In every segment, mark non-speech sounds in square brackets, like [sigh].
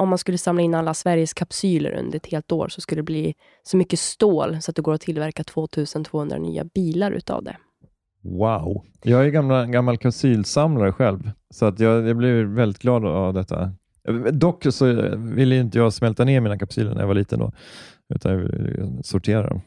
Om man skulle samla in alla Sveriges kapsyler under ett helt år så skulle det bli så mycket stål så att det går att tillverka 2200 nya bilar utav det. Wow. Jag är gamla, gammal kapsylsamlare själv, så att jag, jag blir väldigt glad av detta. Dock så ville inte jag smälta ner mina kapsyler när jag var liten, då, utan jag ville sortera dem.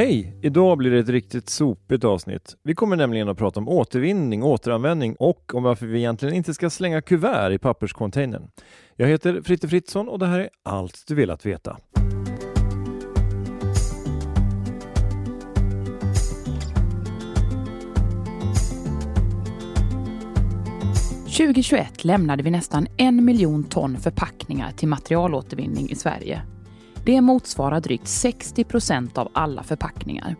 Hej! Idag blir det ett riktigt sopigt avsnitt. Vi kommer nämligen att prata om återvinning, återanvändning och om varför vi egentligen inte ska slänga kuvert i papperscontainern. Jag heter Fritte Fritzson och det här är allt du velat veta. –2021 lämnade vi nästan en miljon ton förpackningar till materialåtervinning i Sverige. Det motsvarar drygt 60 procent av alla förpackningar.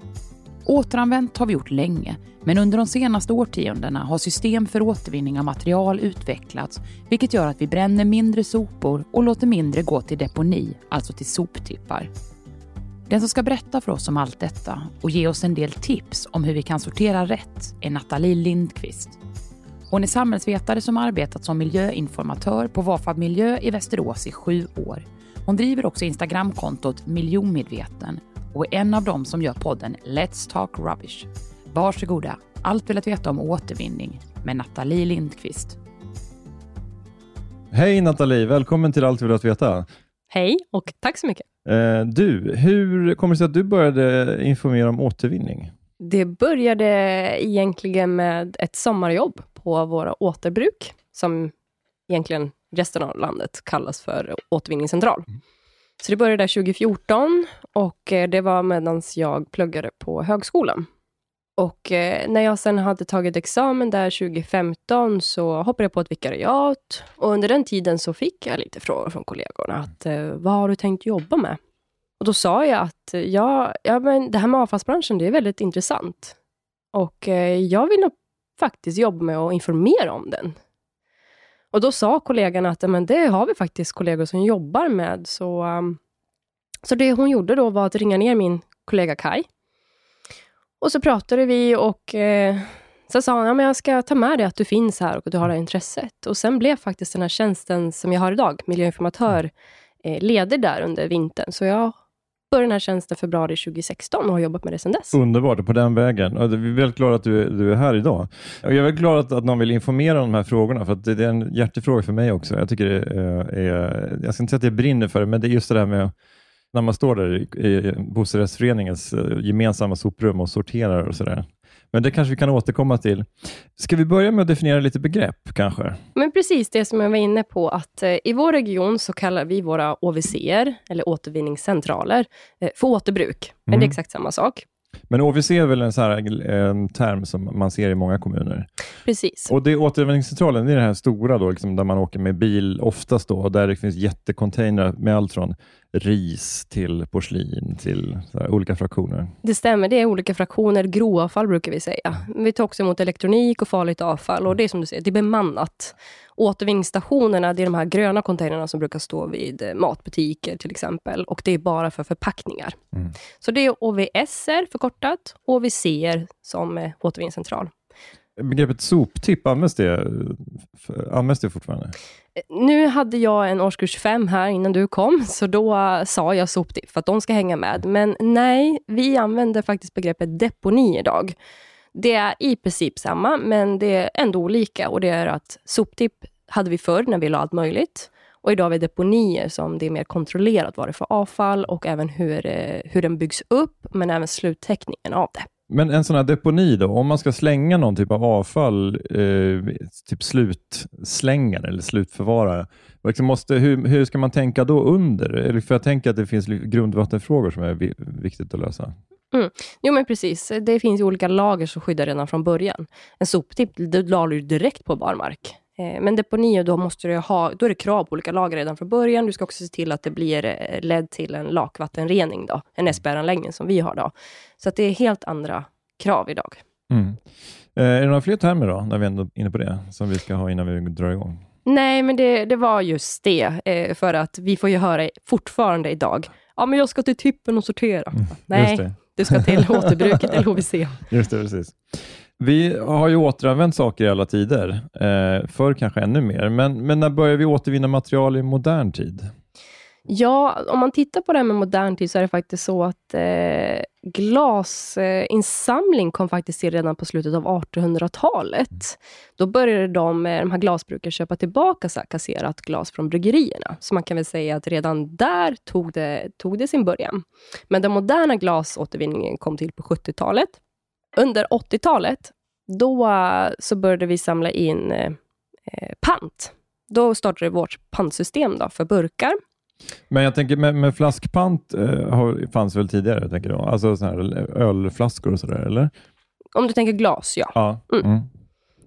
Återanvänt har vi gjort länge, men under de senaste årtiondena har system för återvinning av material utvecklats, vilket gör att vi bränner mindre sopor och låter mindre gå till deponi, alltså till soptippar. Den som ska berätta för oss om allt detta och ge oss en del tips om hur vi kan sortera rätt är Nathalie Lindqvist. Hon är samhällsvetare som arbetat som miljöinformatör på Vafab Miljö i Västerås i sju år. Hon driver också Instagramkontot Miljonmedveten och är en av dem som gör podden Let's Talk Rubbish. Varsågoda, allt vill att veta om återvinning med Nathalie Lindqvist. Hej Nathalie, välkommen till Allt vill att veta. Hej och tack så mycket. Eh, du, hur kommer det sig att du började informera om återvinning? Det började egentligen med ett sommarjobb på våra återbruk, som egentligen resten av landet kallas för återvinningscentral. Så det började där 2014 och eh, det var medan jag pluggade på högskolan. Och eh, när jag sen hade tagit examen där 2015 så hoppade jag på ett vikariat och under den tiden så fick jag lite frågor från kollegorna att eh, vad har du tänkt jobba med? Och då sa jag att ja, ja men det här med avfallsbranschen, det är väldigt intressant. Och jag vill nog faktiskt jobba med att informera om den. Och då sa kollegan att men det har vi faktiskt kollegor som jobbar med. Så, um, så det hon gjorde då var att ringa ner min kollega Kai. Och så pratade vi och eh, så sa hon, ja, men jag ska ta med dig att du finns här och att du har det här intresset. Och sen blev faktiskt den här tjänsten som jag har idag, miljöinformatör, eh, ledig där under vintern. Så jag började den här tjänsten februari 2016 och har jobbat med det sedan dess. Underbart, på den vägen. Och vi är väldigt glada att du, du är här idag. Och jag är väldigt glad att, att någon vill informera om de här frågorna, för det, det är en hjärtefråga för mig också. Jag tycker det är, är, jag ska inte säga att jag brinner för det, men det är just det där med när man står där i, i bostadsrättsföreningens eh, gemensamma soprum och sorterar och sådär. Men det kanske vi kan återkomma till. Ska vi börja med att definiera lite begrepp kanske? Men precis det som jag var inne på, att eh, i vår region så kallar vi våra OVC, eller återvinningscentraler, eh, för återbruk. Men det är Mm. exakt samma sak. Men OVC är väl en, så här, en term som man ser i många kommuner. Precis. Och det återvinningscentralen, det är den här stora då, liksom, där man åker med bil oftast då, och där det finns jättecontainrar med allt från ris till porslin till här, olika fraktioner. Det stämmer, det är olika fraktioner. Grovavfall brukar vi säga. Vi tar också emot elektronik och farligt avfall. Och Det är som du säger, det är bemannat. Återvinningsstationerna, det är de här gröna containrarna som brukar stå vid eh, matbutiker till exempel. Och det är bara för förpackningar. Mm. Så det är OVSR förkortat, OVCR som eh, återvinningscentral. Begreppet soptipp, används det, eh, används det fortfarande? Nu hade jag en årskurs fem här innan du kom, så då eh, sa jag soptipp, för att de ska hänga med. Men nej, vi använder faktiskt begreppet deponi idag. Det är i princip samma, men det är ändå olika. Och det är att soptipp hade vi förr, när vi la allt möjligt. Och idag har vi deponier, som det är mer kontrollerat vad det är för avfall och även hur, eh, hur den byggs upp, men även sluttäckningen av det. Men en sån här deponi då, om man ska slänga någon typ av avfall, eh, typ slutslängare eller slutförvarare, liksom måste, hur, hur ska man tänka då under? Eller för jag tänker att det finns grundvattenfrågor som är viktigt att lösa. Mm. Jo, men precis. Det finns ju olika lager som skyddar redan från början. En soptipp, la du direkt på barmark. Eh, men deponier, då, måste du ha, då är det krav på olika lager redan från början. Du ska också se till att det blir eh, ledd till en lakvattenrening, då, en SBR-anläggning som vi har. Då. Så att det är helt andra krav idag. Mm. Eh, är det några fler termer då, när vi ändå är inne på det, som vi ska ha innan vi drar igång? Nej, men det, det var just det, för att vi får ju höra fortfarande idag, ja men jag ska till tippen och sortera. Mm, Nej, du ska till [laughs] återbruket eller HVC. Just det, precis. Vi har ju återanvänt saker i alla tider, eh, förr kanske ännu mer, men, men när börjar vi återvinna material i modern tid? Ja, om man tittar på det här med modern tid, så är det faktiskt så att eh, glasinsamling kom faktiskt till redan på slutet av 1800-talet. Då började de, eh, de här glasbruken köpa tillbaka så kasserat glas från bryggerierna. Så man kan väl säga att redan där tog det, tog det sin början. Men den moderna glasåtervinningen kom till på 70-talet. Under 80-talet, då så började vi samla in eh, pant. Då startade vårt pantsystem då för burkar. Men jag tänker med, med flaskpant eh, fanns väl tidigare? Tänker då. Alltså så här ölflaskor och sådär, eller? Om du tänker glas, ja. ja. Mm. Mm.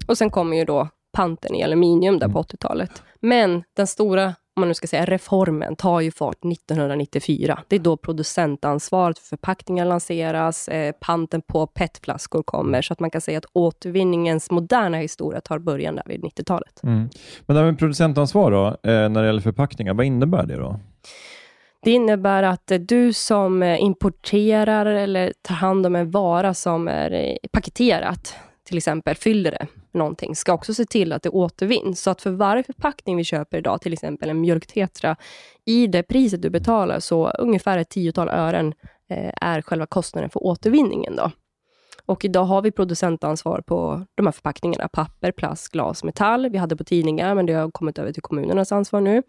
Och sen kommer ju då panten i aluminium där mm. på 80-talet. Men den stora om man nu ska säga reformen, tar ju fart 1994. Det är då producentansvaret för förpackningar lanseras, eh, panten på petflaskor kommer, så att man kan säga att återvinningens moderna historia tar början där vid 90-talet. Mm. Men det här med producentansvar då, eh, när det gäller förpackningar, vad innebär det då? Det innebär att du som importerar eller tar hand om en vara som är eh, paketerat, till exempel fyller det någonting, ska också se till att det återvinns. Så att för varje förpackning vi köper idag, till exempel en mjölktetra, i det priset du betalar, så ungefär ett tiotal ören eh, är själva kostnaden för återvinningen. Då. Och idag har vi producentansvar på de här förpackningarna. Papper, plast, glas, metall. Vi hade på tidningar, men det har kommit över till kommunernas ansvar nu.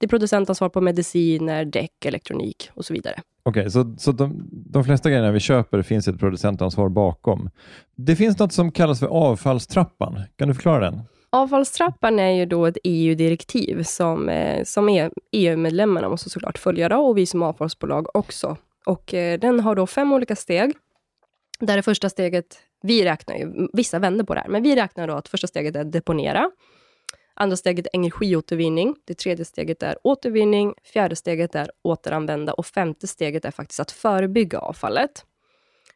Det är producentansvar på mediciner, däck, elektronik och så vidare. Okej, okay, så, så de, de, flesta grejerna vi köper finns ett producentansvar bakom. Det finns något som kallas för avfallstrappan. Kan du förklara den? Avfallstrappan är ju då ett EU-direktiv som, eh, som EU-medlemmarna e måste såklart följa då, och vi som avfallsbolag också. Och eh, Den har då fem olika steg. Där det första steget, vi räknar ju, vissa vänder på det här, men vi räknar då att första steget är deponera. Andra steget är energiåtervinning. Det tredje steget är återvinning. Fjärde steget är återanvända och femte steget är faktiskt att förebygga avfallet.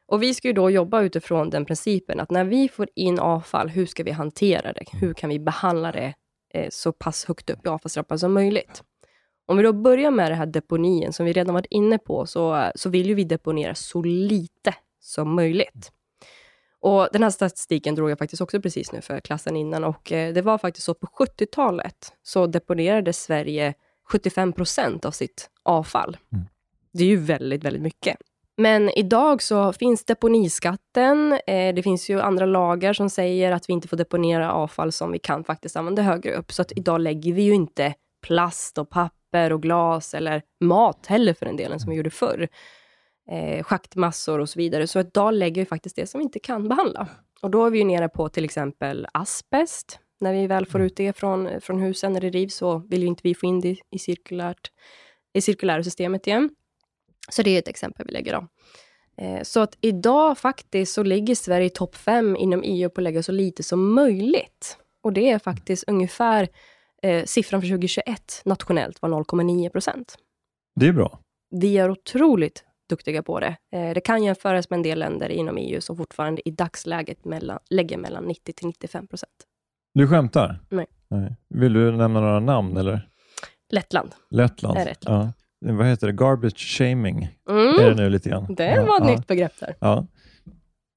Och Vi ska ju då jobba utifrån den principen att när vi får in avfall, hur ska vi hantera det? Hur kan vi behandla det eh, så pass högt upp i avfallstrappan som möjligt? Om vi då börjar med det här deponien, som vi redan varit inne på, så, eh, så vill ju vi deponera så lite som möjligt. Och Den här statistiken drog jag faktiskt också precis nu för klassen innan och eh, det var faktiskt så på 70-talet så deponerade Sverige 75 procent av sitt avfall. Mm. Det är ju väldigt, väldigt mycket. Men idag så finns deponiskatten. Eh, det finns ju andra lagar som säger att vi inte får deponera avfall som vi kan faktiskt använda högre upp. Så att idag lägger vi ju inte plast och papper och glas eller mat heller för den delen, som vi gjorde förr eh, schaktmassor och så vidare. Så idag lägger vi faktiskt det som vi inte kan behandla. Och då är vi nere på till exempel asbest. När vi väl får mm. ut det från, från husen när det rivs, så vill ju inte vi få in det i, cirkulärt, i cirkulära systemet igen. Så det är ett exempel vi lägger då. Eh, Så att idag faktiskt så ligger Sverige i topp fem inom EU på att lägga så lite som möjligt. Och det är faktiskt ungefär eh, siffran för 2021 nationellt var 0,9 procent. Det är bra. Vi är otroligt duktiga på det. Eh, det kan jämföras med en del länder inom EU som fortfarande i dagsläget mellan, lägger mellan 90 till 95 procent. Du skämtar? Nej. Vill du nämna några namn eller? Lettland. Lettland? Är Lettland. Ja. Vad heter det? Garbage shaming Mm. är det nu lite grann. Det var ett ja. nytt begrepp där. Ja.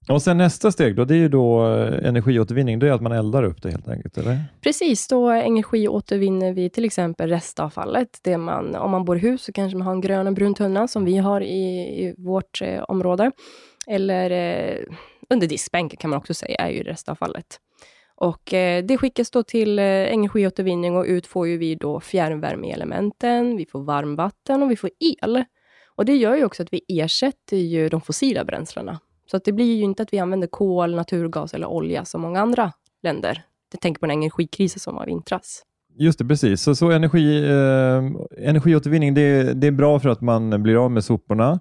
Och sen nästa steg då, det är ju då eh, energiåtervinning. Det är att man eldar upp det helt enkelt, eller? Precis, då energiåtervinner vi till exempel restavfallet. Det man, om man bor i hus så kanske man har en grön och brun tunna som vi har i, i vårt eh, område. Eller eh, under diskbänken kan man också säga, är ju restavfallet. Och eh, det skickas då till eh, energiåtervinning och ut får ju vi då fjärrvärmeelementen, vi får varmvatten och vi får el. Och det gör ju också att vi ersätter ju de fossila bränslena. Så att det blir ju inte att vi använder kol, naturgas eller olja som många andra länder. Jag tänker på den energikrisen som var i vintras. Just det, precis. Så, så energi, eh, energiåtervinning, det, det är bra för att man blir av med soporna.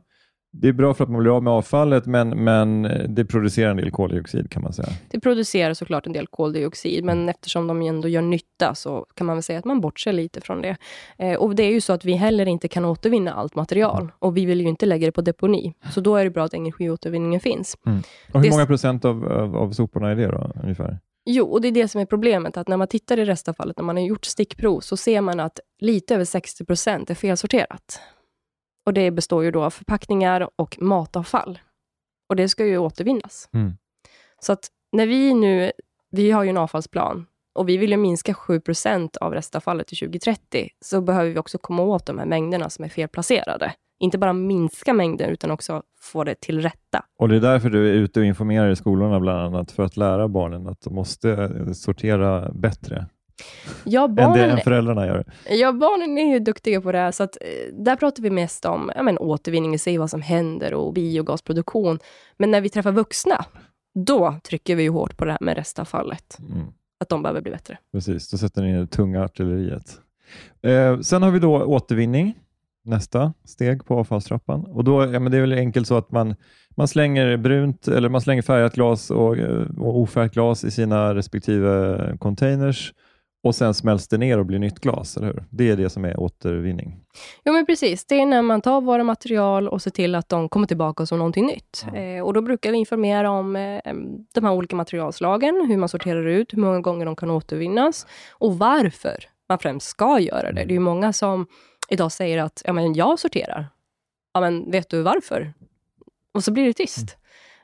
Det är bra för att man blir av med avfallet, men, men det producerar en del koldioxid kan man säga. Det producerar såklart en del koldioxid, men eftersom de ändå gör nytta så kan man väl säga att man bortser lite från det. Eh, och Det är ju så att vi heller inte kan återvinna allt material och vi vill ju inte lägga det på deponi. Så då är det bra att energiåtervinningen finns. Och hur Det- många procent av, av, av soporna är det då, ungefär? Jo, och det är det som är problemet, att när man tittar i restavfallet, när man har gjort stickprov, så ser man att lite över 60 procent är felsorterat. Och det består ju då av förpackningar och matavfall. Och det ska ju återvinnas. Mm. Så att när vi nu, vi har ju en avfallsplan och vi vill ju minska 7 procent av restavfallet till 2030, så behöver vi också komma åt de här mängderna som är felplacerade. Inte bara minska mängden, utan också få det till rätta. Och det är därför du är ute och informerar i skolorna bland annat, för att lära barnen att de måste sortera bättre Ja, än det barnen än föräldrarna gör. Ja, barnen är ju duktiga på det här, så att, eh, där pratar vi mest om ja, men, återvinning, se vad som händer och biogasproduktion. Men när vi träffar vuxna, då trycker vi ju hårt på det här med restavfallet, Mm. att de behöver bli bättre. Precis, då sätter ni det tunga artilleriet. Eh, sen har vi då återvinning, nästa steg på avfallstrappan. Och då, ja, men det är väl enkelt så att man, man slänger brunt eller man slänger färgat glas och, eh, och ofärgat glas i sina respektive containers och sen smälts det ner och blir nytt glas, eller hur? Det är det som är återvinning. Jo, men precis. Det är när man tar våra material och ser till att de kommer tillbaka som någonting nytt. Eh, och Då brukar vi informera om eh, de här olika materialslagen, hur man sorterar ut, hur många gånger de kan återvinnas och varför man främst ska göra det. Det är ju många som idag säger att ja, men jag sorterar. Ja, men vet du varför? Och så blir det tyst. Eh,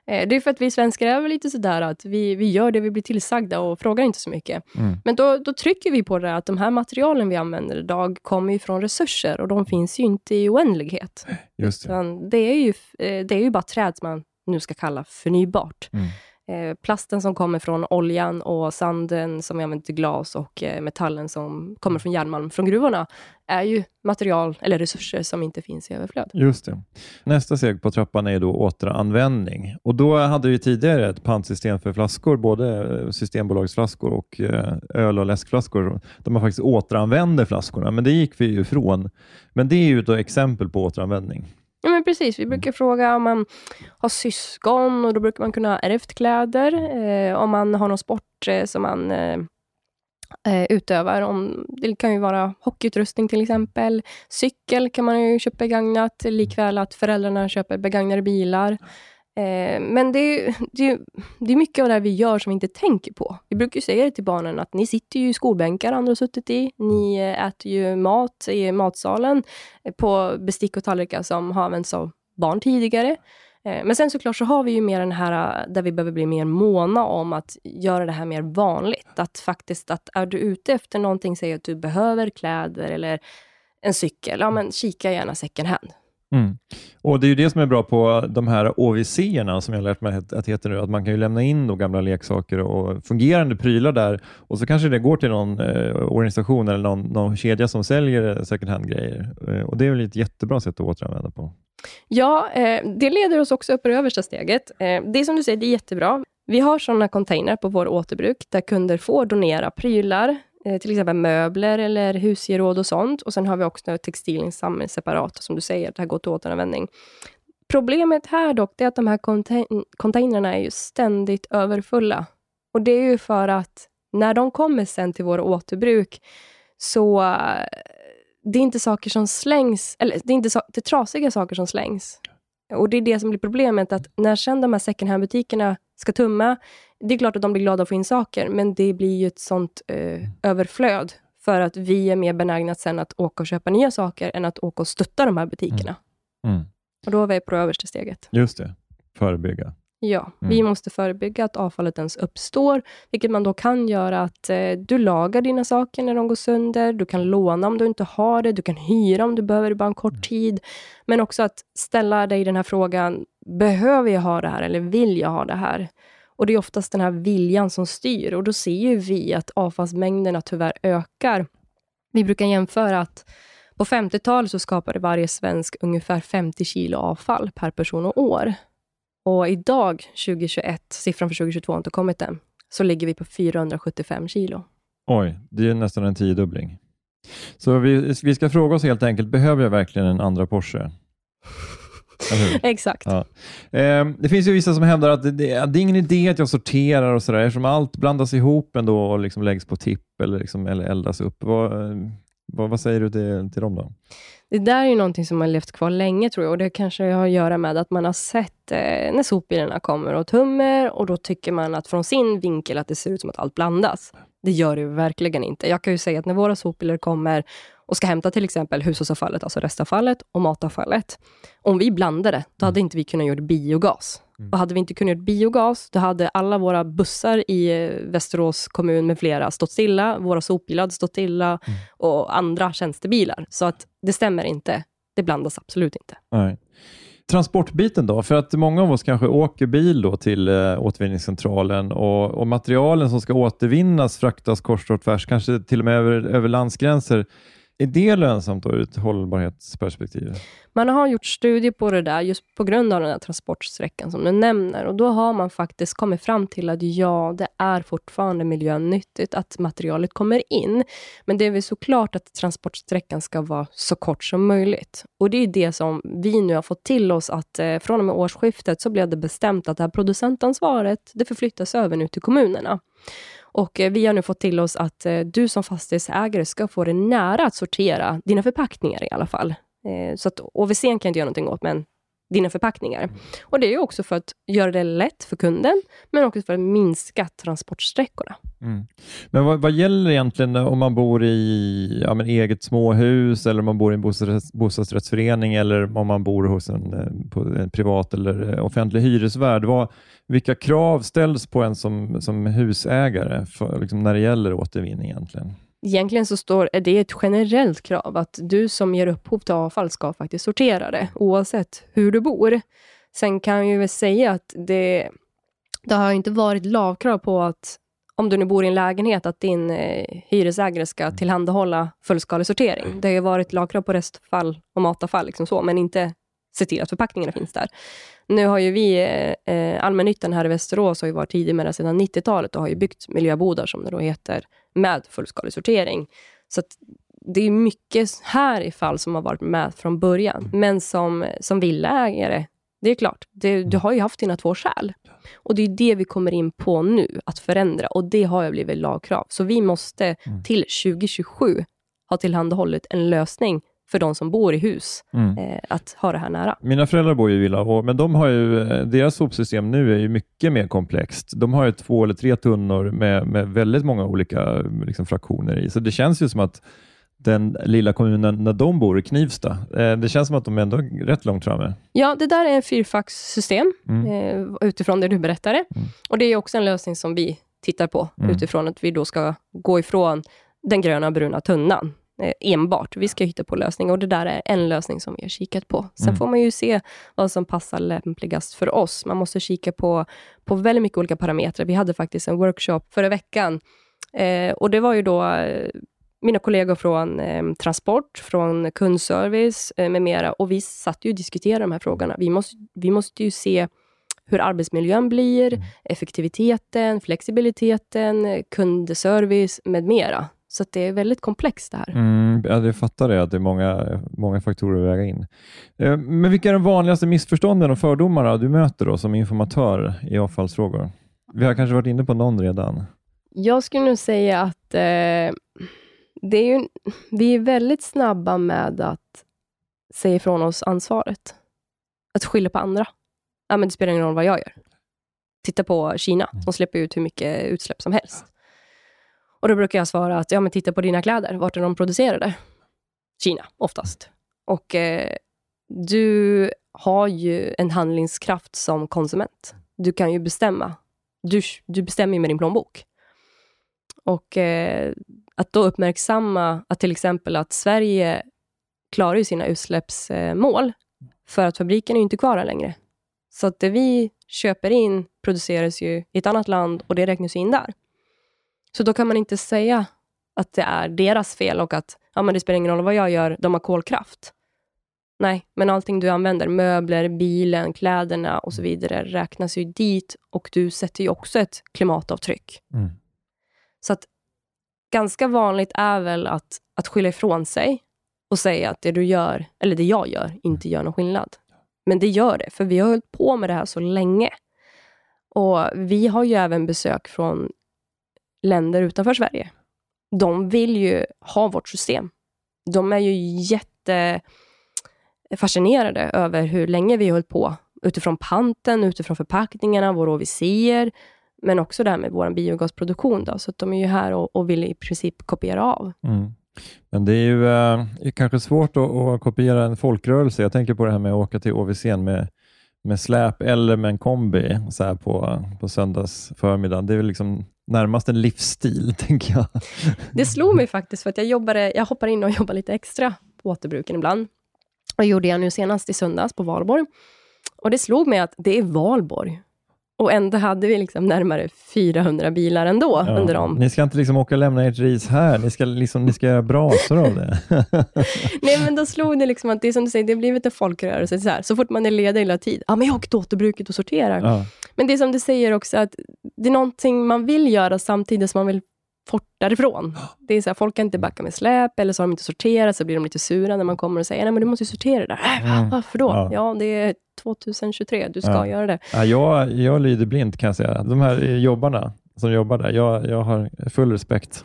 Det är för att vi svenskar är lite sådär att vi, vi gör det vi blir tillsagda och frågar inte så mycket. Mm. Men då, då trycker vi på det att de här materialen vi använder idag kommer ju från resurser och de finns ju inte i oändlighet. Just det. Utan det, är ju, eh, det är ju bara träd som man nu ska kalla förnybart. Mm. Eh, plasten som kommer från oljan och sanden som vi använder till glas och eh, metallen som kommer från järnmalm från gruvorna är ju material eller resurser som inte finns i överflöd. Just det. Nästa steg på trappan är då återanvändning. Och Då hade vi tidigare ett pantsystem för flaskor, både eh, Systembolagsflaskor och öl och läskflaskor. Där man faktiskt återanvänder flaskorna, men det gick vi ju ifrån. Men det är ju ett exempel på återanvändning. Ja, men precis. Vi brukar fråga om man har syskon och då brukar man kunna ha ärvt kläder. Eh, om man har någon sport eh, som man eh, eh, utövar. Om, det kan ju vara hockeyutrustning till exempel. Cykel kan man ju köpa begagnat, likväl att föräldrarna köper begagnade bilar. Eh, men det är, det, är, det är mycket av det här vi gör som vi inte tänker på. Vi brukar ju säga det till barnen att ni sitter ju i skolbänkar andra har suttit i. Ni eh, äter ju mat i matsalen eh, på bestick och tallrikar som har använts av barn tidigare. Eh, Men sen såklart så har vi ju mer den här eh, där vi behöver bli mer måna om att göra det här mer vanligt. Att faktiskt att är du ute efter någonting, säg att du behöver kläder eller en cykel, ja men kika gärna second hand. Mm. Och Det är ju det som är bra på de här OVC-erna som jag har lärt mig att heter nu, att man kan ju lämna in då gamla leksaker och fungerande prylar där och så kanske det går till någon eh, organisation eller någon, någon kedja som säljer second hand-grejer. Eh, och Det är väl ett jättebra sätt att återanvända på. Ja, eh, det leder oss också upp på det översta steget. Eh, det är som du säger, det är jättebra. Vi har sådana container på vår återbruk, där kunder får donera prylar, eh, Eh, till exempel möbler eller husgeråd och sånt. Och sen har vi också textilinsamling separat, som du säger, det här går till återanvändning. Problemet här dock, är att de här contain containrarna är ju ständigt överfulla. Och det är ju för att när de kommer sen till våra återbruk, så eh, det är inte saker som slängs, eller det är inte so det är trasiga saker som slängs. Och Det är det som blir problemet, att när sen de här second hand-butikerna ska tumma, det är klart att de blir glada att få in saker, men det blir ju ett sånt eh, överflöd, för att vi är mer benägna sen att åka och köpa nya saker, än att åka och stötta de här butikerna. Mm. Och då är vi på det översta steget. Just det, förebygga. Ja, Mm. vi måste förebygga att avfallet ens uppstår, vilket man då kan göra att eh, du lagar dina saker när de går sönder, du kan låna om du inte har det, du kan hyra om du behöver det bara en kort Mm. tid, men också att ställa dig den här frågan, behöver jag ha det här eller vill jag ha det här? Och det är oftast den här viljan som styr och då ser ju vi att avfallsmängderna tyvärr ökar. Vi brukar jämföra att på 50-talet så skapade varje svensk ungefär 50 kilo avfall per person och år. Och idag, 2021, siffran för 2022 har inte kommit än, så ligger vi på 475 kilo. Oj, det är nästan en tiodubbling. Så vi, vi ska fråga oss helt enkelt, behöver jag verkligen en andra Porsche? [laughs] Exakt. Ja. Eh, det finns ju vissa som hävdar att det, det, det är ingen idé att jag sorterar och sådär, eftersom allt blandas ihop ändå och liksom läggs på tipp eller, liksom, eller eldas upp. Vad, eh, vad, vad säger du till, till dem då? Det där är ju någonting som har levt kvar länge, tror jag. Och Det kanske har att göra med att man har sett eh, när sopbilarna kommer och tummer, och då tycker man att från sin vinkel att det ser ut som att allt blandas. Det gör det ju verkligen inte. Jag kan ju säga att när våra sopbilar kommer och ska hämta till exempel hushållsavfallet, alltså restavfallet och matavfallet. Om vi blandade, då hade inte vi kunnat göra biogas. Och hade vi inte kunnat göra biogas, då hade alla våra bussar i eh, Västerås kommun med flera stått stilla, våra sopbilar hade stått stilla och andra tjänstebilar. Så att det stämmer inte. Det blandas absolut inte. Nej. Transportbiten då? För att många av oss kanske åker bil då till eh, återvinningscentralen och, och materialen som ska återvinnas fraktas kors och tvärs, kanske till och med över, över landsgränser. Är det lönsamt då ur ett hållbarhetsperspektiv? Man har gjort studier på det där just på grund av den här transportsträckan som du nämner. Och Då har man faktiskt kommit fram till att ja, det är fortfarande miljönyttigt att materialet kommer in. Men det är väl såklart att transportsträckan ska vara så kort som möjligt. Och Det är det som vi nu har fått till oss att eh, från och med årsskiftet så blev det bestämt att det här producentansvaret det förflyttas över nu till kommunerna. Och eh, Vi har nu fått till oss att eh, du som fastighetsägare ska få det nära att sortera dina förpackningar i alla fall. Eh, så att OVC kan jag inte göra någonting åt, men dina förpackningar. Och Det är ju också för att göra det lätt för kunden, men också för att minska transportsträckorna. Mm. Men vad, vad gäller egentligen om man bor i ja, men eget småhus eller om man bor i en bostadsrättsförening eller om man bor hos en, eh, på en privat eller eh, offentlig hyresvärd? Vad, vilka krav ställs på en som, som husägare för, liksom, när det gäller återvinning egentligen? Egentligen så står, är det ett generellt krav att du som ger upphov till avfall ska faktiskt sortera det, oavsett hur du bor. Sen kan jag väl säga att det, det har inte varit lagkrav på att om du nu bor i en lägenhet, att din eh, hyresägare ska tillhandahålla fullskalig sortering. Det har ju varit lagkrav på restfall och matavfall, liksom så, men inte se till att förpackningarna finns där. Nu har ju vi, eh, eh, allmännyttan här i Västerås, har ju varit tidig med det sedan 90-talet och har ju byggt miljöbodar, som det då heter, med fullskalig sortering. Så det är mycket här i fall som har varit med från början. Men som, som villaägare, det är klart, det, du har ju haft dina två skäl. Och det är det vi kommer in på nu, att förändra. Och det har ju blivit lagkrav. Så vi måste till 2027 ha tillhandahållit en lösning för de som bor i hus, Mm. eh, att ha det här nära. Mina föräldrar bor ju i villa, men de har ju, eh, deras sopsystem nu är ju mycket mer komplext. De har ju två eller tre tunnor med, med väldigt många olika liksom, fraktioner i, så det känns ju som att den lilla kommunen när de bor i Knivsta, eh, det känns som att de är ändå rätt långt framme. Ja, det där är en fyrfackssystem, Mm. eh, utifrån det du berättade. Och Det är också en lösning som vi tittar på, Mm. utifrån att vi då ska gå ifrån den gröna och bruna tunnan. Eh, enbart. Vi ska hitta på lösningar och det där är en lösning som vi har kikat på. Sen Mm. får man ju se vad som passar lämpligast för oss. Man måste kika på, på väldigt mycket olika parametrar. Vi hade faktiskt en workshop förra veckan eh, och det var ju då eh, mina kollegor från eh, transport, från kundservice eh, med mera och vi satt ju och diskuterade de här frågorna. Vi måste, vi måste ju se hur arbetsmiljön blir, effektiviteten, flexibiliteten, kundservice med mera. Så det är väldigt komplext det här. Mm, ja, jag fattar det, att det är många, många faktorer att väga in. Eh, Men vilka är de vanligaste missförstånden och fördomarna du möter då som informatör i avfallsfrågor? Vi har kanske varit inne på någon redan. Jag skulle nog säga att eh, det är ju, vi är väldigt snabba med att säga ifrån oss ansvaret. Att skylla på andra. Ja, men det spelar ingen roll vad jag gör. Titta på Kina, som släpper ut hur mycket utsläpp som helst. Och Då brukar jag svara att ja, men titta på dina kläder. Vart är de producerade? Kina, oftast. Och eh, du har ju en handlingskraft som konsument. Du kan ju bestämma. Du, du bestämmer ju med din plånbok. Och eh, att då uppmärksamma att till exempel att Sverige klarar ju sina utsläppsmål, eh, för att fabriken är ju inte kvar här längre. Så att det vi köper in produceras ju i ett annat land och det räknas in där. Så då kan man inte säga att det är deras fel och att ja, men det spelar ingen roll vad jag gör, de har kolkraft. Nej, men allting du använder, möbler, bilen, kläderna och så vidare, räknas ju dit och du sätter ju också ett klimatavtryck. Mm. Så att ganska vanligt är väl att, att skylla ifrån sig och säga att det du gör, eller det jag gör, inte gör någon skillnad. Men det gör det, för vi har hållit på med det här så länge. Och vi har ju även besök från länder utanför Sverige. De vill ju ha vårt system. De är ju jättefascinerade över hur länge vi har hållit på. Utifrån panten, utifrån förpackningarna, våra OVCer, men också det här med vår biogasproduktion. Då, så att de är ju här och, och vill i princip kopiera av. Mm. Men det är ju eh, kanske svårt att, att kopiera en folkrörelse. Jag tänker på det här med att åka till OVC med, med släp eller med en kombi så här på, på söndags förmiddag. Det är väl liksom närmast en livsstil, [laughs] tänker jag. Det slog mig faktiskt, för att jag, jobbade, jag hoppar in och jobbar lite extra på återbruken ibland. Och gjorde jag nu senast i söndags på Valborg. Och det slog mig att det är Valborg. Och ändå hade vi liksom närmare 400 bilar ändå Ja. under dem. Ni ska inte liksom åka och lämna ert ris här. Ni ska, liksom, ni ska göra brasor av det. [laughs] Nej, men då slog det liksom att det är som du säger, det har blivit en folkrörelse. Så, här, så fort man är ledig hela tid, ja men jag åker till återbruket och sorterar. ja. Men det är som du säger också, att det är någonting man vill göra samtidigt som man vill fort därifrån. Det är så här, folk kan inte backa med släp, eller så har de inte sorterat, så blir de lite sura när man kommer och säger, nej men du måste ju sortera det där. Äh, Varför då? Ja. Ja. det är 2023, du ska Ja. göra det. Ja, jag, jag lyder blint kan jag säga. De här eh, jobbarna som jobbar där, jag, jag har full respekt.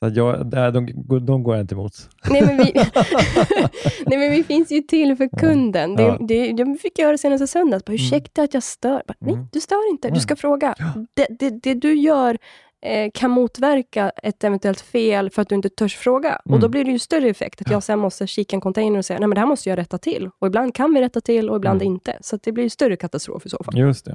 Så jag, där, de, de går jag inte emot. Nej men, vi, [laughs] nej, men vi finns ju till för kunden. Det, Ja. det, det fick jag göra senast i söndags. Bara, Ursäkta att jag stör. Bara, nej, du stör inte. Du ska fråga. Det, det, det du gör kan motverka ett eventuellt fel för att du inte törs fråga. Och Då blir det ju större effekt. Att jag sen måste kika en container och säga, nej men det här måste jag rätta till. Och ibland kan vi rätta till och ibland inte. Så det blir ju större katastrof i så fall. Just det.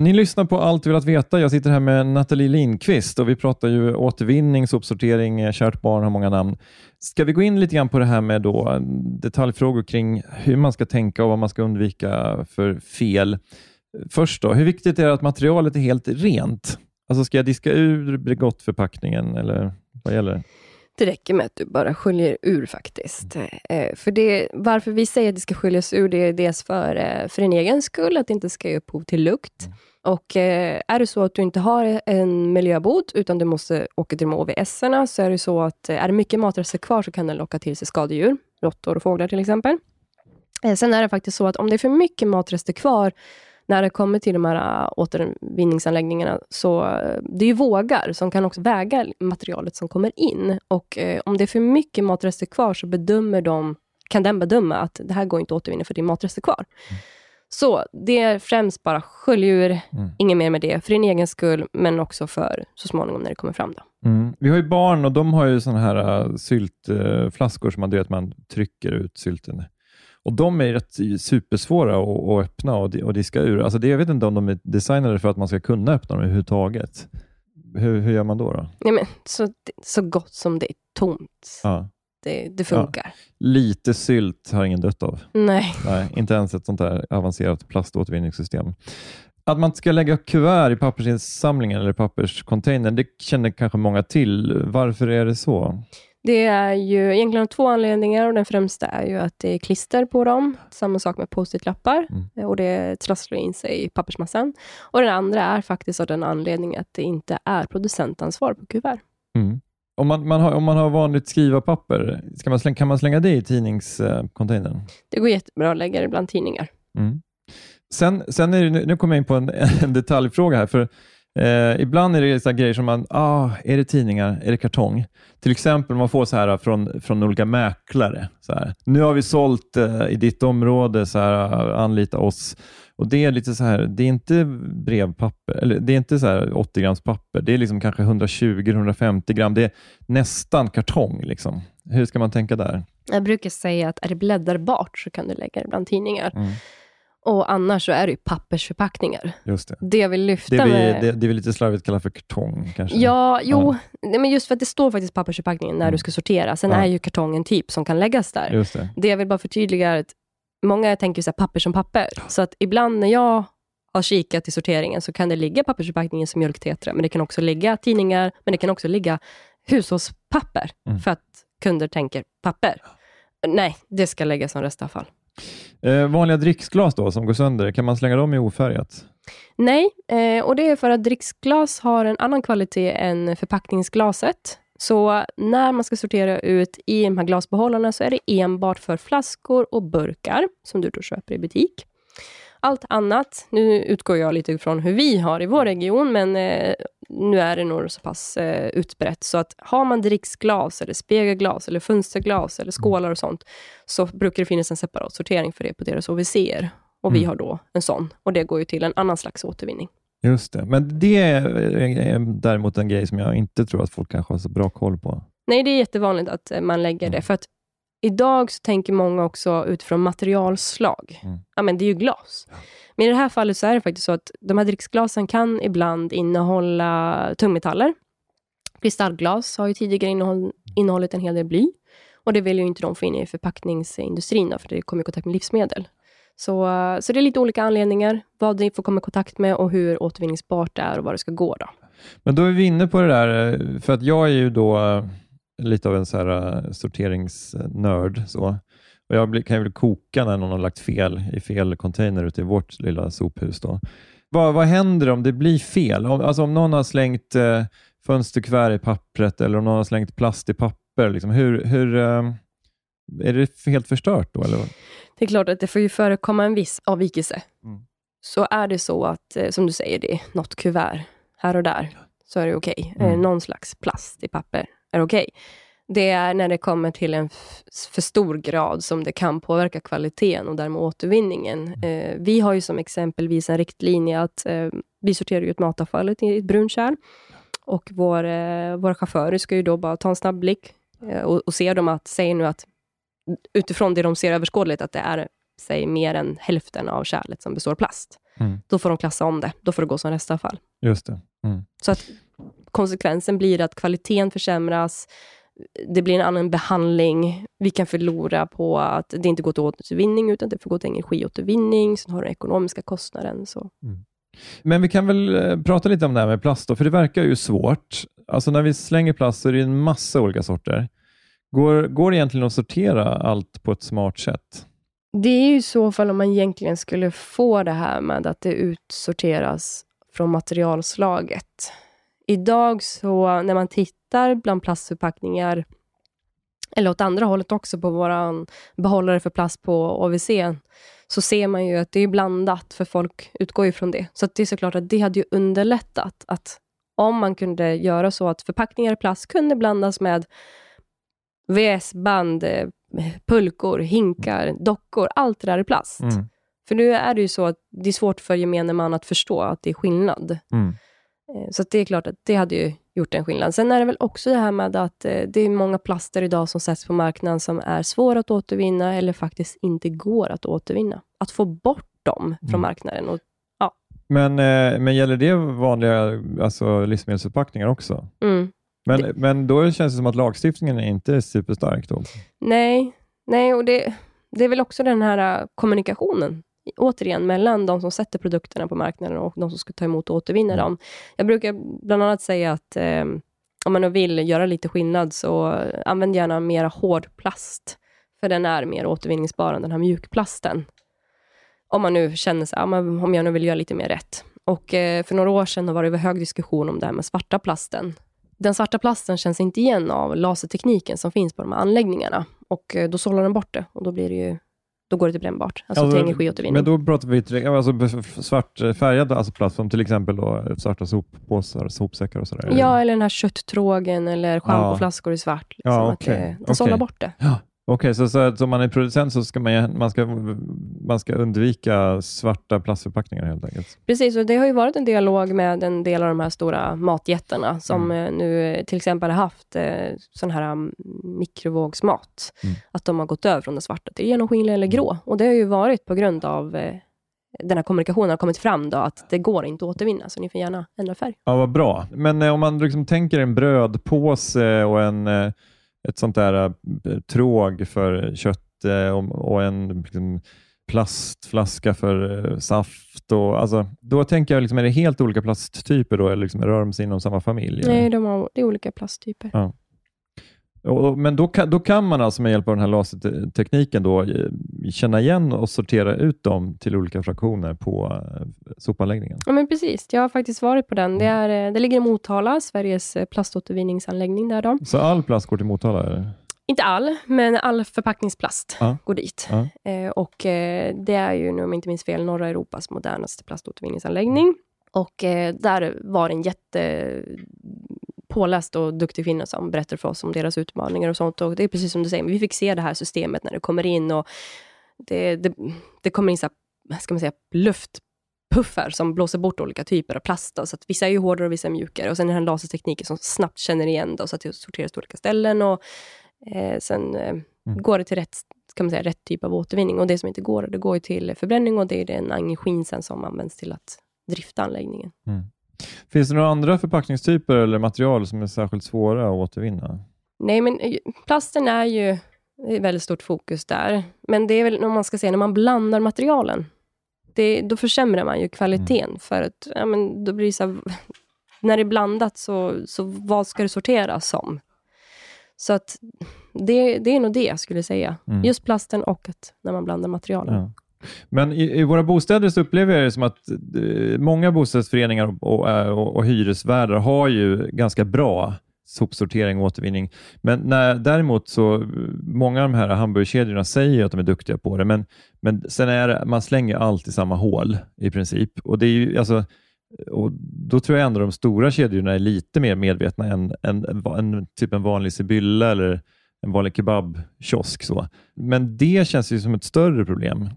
Ni lyssnar på Allt du velat veta. Jag sitter här med Nathalie Lindqvist och vi pratar ju återvinning, sopsortering, kärt barn har många namn. Ska vi gå in lite grann på det här med då detaljfrågor kring hur man ska tänka och vad man ska undvika för fel. Först då, hur viktigt är det att materialet är helt rent? Alltså ska jag diska ur Bregottförpackningen eller vad gäller det? Det räcker med att du bara sköljer ur faktiskt. Eh, för det, varför vi säger att det ska sköljas ur, det är dels för, eh, för din egen skull, att det inte ska ge upphov till lukt. Och eh, är det så att du inte har en miljöbot, utan du måste åka till de OVS-erna, så är det så att eh, är det mycket matrester kvar, så kan den locka till sig skadedjur, råttor och fåglar till exempel. Eh, sen är det faktiskt så att om det är för mycket matrester kvar, när det kommer till de här eh, återvinningsanläggningarna, så det är ju vågar som kan också väga materialet som kommer in. Och eh, om det är för mycket matrester kvar, så bedömer de, kan den bedöma att det här går inte att återvinna, för det är matrester kvar. Mm. Så det är främst bara skölj mm. inget mer med det, för din egen skull, men också för så småningom när det kommer fram. Då. Mm. Vi har ju barn och de har ju såna här uh, syltflaskor som man, att man trycker ut sylten och De är rätt supersvåra att, att öppna och, och diska ur. Alltså det, jag vet inte om de är designade för att man ska kunna öppna dem överhuvudtaget. Hur, hur gör man då? då? Ja, men, så, så gott som det är tomt. Ja. Det, det funkar. Ja. Lite sylt har ingen dött av. Nej. Nej. Inte ens ett sånt här avancerat plaståtervinningssystem. Att man ska lägga kuvert i pappersinsamlingen eller papperscontainern, det känner kanske många till. Varför är det så? Det är ju egentligen två anledningar och den främsta är ju att det är klister på dem. Samma sak med post-it-lappar mm. och det trasslar in sig i pappersmassan. Och den andra är faktiskt av den anledningen att det inte är producentansvar på kuvert. Mm. Om, man, man har, om man har vanligt skrivarpapper, ska man slänga, kan man slänga det i tidningscontainern? Det går jättebra att lägga det bland tidningar. Mm. Sen, sen är det, nu kommer jag in på en, [laughs] en detaljfråga här. för Eh, ibland är det så grejer som man, ah, är det tidningar? Är det kartong? Till exempel man får så här från, från olika mäklare. Så här, nu har vi sålt eh, i ditt område, så här, anlita oss. Och Det är lite så här, det är inte brevpapper, eller det är inte så här 80 grams papper. Det är liksom kanske 120-150 gram. Det är nästan kartong. Liksom. Hur ska man tänka där? Jag brukar säga att är det bläddarbart så kan du lägga det bland tidningar. Mm. Och annars så är det ju pappersförpackningar. Just det. det vill lyfta det vi, med... Det, det vi lite slarvigt kallar för kartong kanske? Ja, jo. Ja. men just för att det står faktiskt pappersförpackningen när mm. du ska sortera. Sen ja. är ju kartongen typ som kan läggas där. Just det. det jag vill bara förtydliga är att många tänker så här, papper som papper. Så att ibland när jag har kikat i sorteringen så kan det ligga pappersförpackningen som mjölktetra, men det kan också ligga tidningar, men det kan också ligga hushållspapper, mm. för att kunder tänker papper. Nej, det ska läggas som restavfall. Eh, vanliga dricksglas då, som går sönder, kan man slänga dem i ofärgat? Nej, eh, och det är för att dricksglas har en annan kvalitet än förpackningsglaset. Så när man ska sortera ut i de här glasbehållarna så är det enbart för flaskor och burkar som du då köper i butik. Allt annat, nu utgår jag lite ifrån hur vi har i vår region, men eh, nu är det nog så pass eh, utbrett, så att har man dricksglas, eller spegelglas, eller fönsterglas, eller skålar och sånt, så brukar det finnas en separat sortering för det på deras OVC. Och mm. vi har då en sån, och det går ju till en annan slags återvinning. Just det, men det är däremot en grej som jag inte tror att folk kanske har så bra koll på. Nej, det är jättevanligt att eh, man lägger mm. det, för att idag så tänker många också utifrån materialslag. Mm. Ja, men det är ju glas. Ja. Men i det här fallet så är det faktiskt så att de här dricksglasen kan ibland innehålla tungmetaller. Kristallglas har ju tidigare innehåll, innehållit en hel del bly. Och det vill ju inte de få in i förpackningsindustrin, för det kommer i kontakt med livsmedel. Så, så det är lite olika anledningar, vad ni får komma i kontakt med och hur återvinningsbart det är och var det ska gå. Då. Men då är vi inne på det där, eh, för att jag är ju då eh, lite av en så här eh, sorteringsnörd. Så. Och jag kan ju väl koka när någon har lagt fel i fel container ute i vårt lilla sophus. Då. Vad, vad händer om det blir fel? Om, alltså om någon har slängt eh, fönsterkuvert i pappret eller om någon har slängt plast i papper. Liksom, hur, hur, eh, är det helt förstört då? Eller? Det är klart att det får ju förekomma en viss avvikelse. Mm. Så är det så att, som du säger, det är något kuvert här och där, så är det okej. Okay. Mm. Någon slags plast i papper är okej. Okay. Det är när det kommer till en för stor grad som det kan påverka kvaliteten och därmed återvinningen. Mm. Eh, vi har ju som exempelvis en riktlinje att eh, vi sorterar ut matavfallet i ett brunkärl. Och vår, eh, våra chaufförer ska ju då bara ta en snabb blick eh, och, och se dem att, säger nu att utifrån det de ser överskådligt, att det är säg, mer än hälften av kärlet som består av plast. Mm. då får de klassa om det. Då får det gå som restavfall. Just det. Mm. Så att konsekvensen blir att kvaliteten försämras, det blir en annan behandling, vi kan förlora på att det inte går till återvinning, utan det får gå till energiåtervinning, sen har du den ekonomiska kostnaden. Så. Men vi kan väl eh, prata lite om det här med plast, då, för det verkar ju svårt. Alltså när vi slänger plast så är det en massa olika sorter. Går, går det egentligen att sortera allt på ett smart sätt? Det är ju i så fall om man egentligen skulle få det här med att det utsorteras från materialslaget. Idag så när man tittar bland plastförpackningar, eller åt andra hållet också på vår behållare för plast på OVC, så ser man ju att det är blandat, för folk utgår ju från det. Så att det är såklart att det hade ju underlättat att om man kunde göra så att förpackningar i plast kunde blandas med VS-band, eh, pulkor, hinkar, dockor, allt det där i plast. Mm. För nu är det ju så att det är svårt för gemene man att förstå att det är skillnad. Mm. Eh, Så det är klart att det hade ju gjort en skillnad. Sen är det väl också det här med att eh, det är många plaster idag som sätts på marknaden som är svåra att återvinna eller faktiskt inte går att återvinna. Att få bort dem från Mm. marknaden. Och, Men, eh, men gäller det vanliga alltså, livsmedelsförpackningar också? mm. Men, men då känns det som att lagstiftningen är inte är superstark. Då. Nej, nej och det, det är väl också den här äh, kommunikationen, återigen, mellan de som sätter produkterna på marknaden och de som ska ta emot och återvinna dem. Jag brukar bland annat säga att eh, om man vill göra lite skillnad, så använd gärna mer hård plast, för den är mer återvinningsbar än den här mjukplasten. Om man nu känner sig, ja, om jag nu vill göra lite mer rätt. Och eh, för några år sedan var det hög diskussion om det här med svarta plasten. Den svarta plasten känns inte igen av lasertekniken som finns på de här anläggningarna. Och eh, då sållar den bort det och då blir det ju då går det till brännbart, alltså Alltså, till energiåtervinning. Men då pratar vi till- alltså, svartfärgad alltså plast, som till exempel då, svarta soppåsar, sopsäckar och sådär. Ja, eller den här kötttrågen eller schampoflaskor i svart. Liksom, Ja, att okej, det, den okej. sållar bort det. Okej, så, så att om man är producent så ska man, man, ska, man ska undvika svarta plastförpackningar helt enkelt? Precis, och det har ju varit en dialog med en del av de här stora matjättarna, som Mm. eh, nu till exempel har haft eh, sån här um, mikrovågsmat. Mm. Att de har gått över från det svarta till genomskinlig eller grå. Och det har ju varit på grund av eh, den här kommunikationen har kommit fram då, att det går inte att återvinna, så ni får gärna ändra färg. Ja, vad bra. Men eh, om man liksom tänker en brödpåse och en, eh, ett sånt där eh, tråg för kött eh, och, en liksom, plastflaska för eh, saft. Och, alltså, då tänker jag, liksom, är det helt olika plasttyper då, eller liksom, rör de sig inom samma familj? eller? Nej, de har, det är olika plasttyper. Ja. Men då kan, då kan man alltså med hjälp av den här lasertekniken då, eh, känna igen och sortera ut dem till olika fraktioner på eh, sopanläggningen? Ja, men precis. Jag har faktiskt varit på den. Det, är, eh, det ligger i Motala, Sveriges plaståtervinningsanläggning där då. Så all plast går till Motala? Eller? Inte all, men all förpackningsplast Ja. går dit. Ja. Eh, och eh, Det är ju, nu om jag inte minns fel, norra Europas modernaste plaståtervinningsanläggning. Och eh, där var det en jätte påläst och duktig kvinna som berättade för oss om deras utmaningar och sånt. Och det är precis som du säger, vi fick se det här systemet när det kommer in och det, det, det kommer in så här, ska man säga, luftpuffar som blåser bort olika typer av plast. Då, så att vissa är ju hårdare och vissa är mjukare. Och sen är det den här lasertekniken som snabbt känner igen då, så att det sorteras till olika ställen. Och, eh, sen eh, går det till rätt, kan man säga, rätt typ av återvinning. Och det som inte går, det går till förbränning och det är den energin sen som används till att drifta anläggningen. Finns det några andra förpackningstyper eller material som är särskilt svåra att återvinna? Nej, men eh, plasten är ju är väldigt stort fokus där. Men det är väl, om man ska säga, när man blandar materialen, det, då försämrar man ju kvaliteten. För att, ja, men då blir det så här, [laughs] när det är blandat, så, så vad ska det sorteras som? Så att det, det är nog det, skulle jag säga. Mm. Just plasten och att när man blandar materialen. Ja. Men i, i våra bostäder så upplever jag det som att eh, många bostadsföreningar och, och, eh, och, och hyresvärdar har ju ganska bra sopsortering och återvinning. Men när, däremot så, eh, många av de här hamburgerkedjorna säger att de är duktiga på det, men, men sen är det, man slänger allt i samma hål i princip. Och det är ju, alltså, och då tror jag ändå de stora kedjorna är lite mer medvetna än, än, än, än typ en vanlig Sibylla eller en vanlig kebabkiosk. Så. Men det känns ju som ett större problem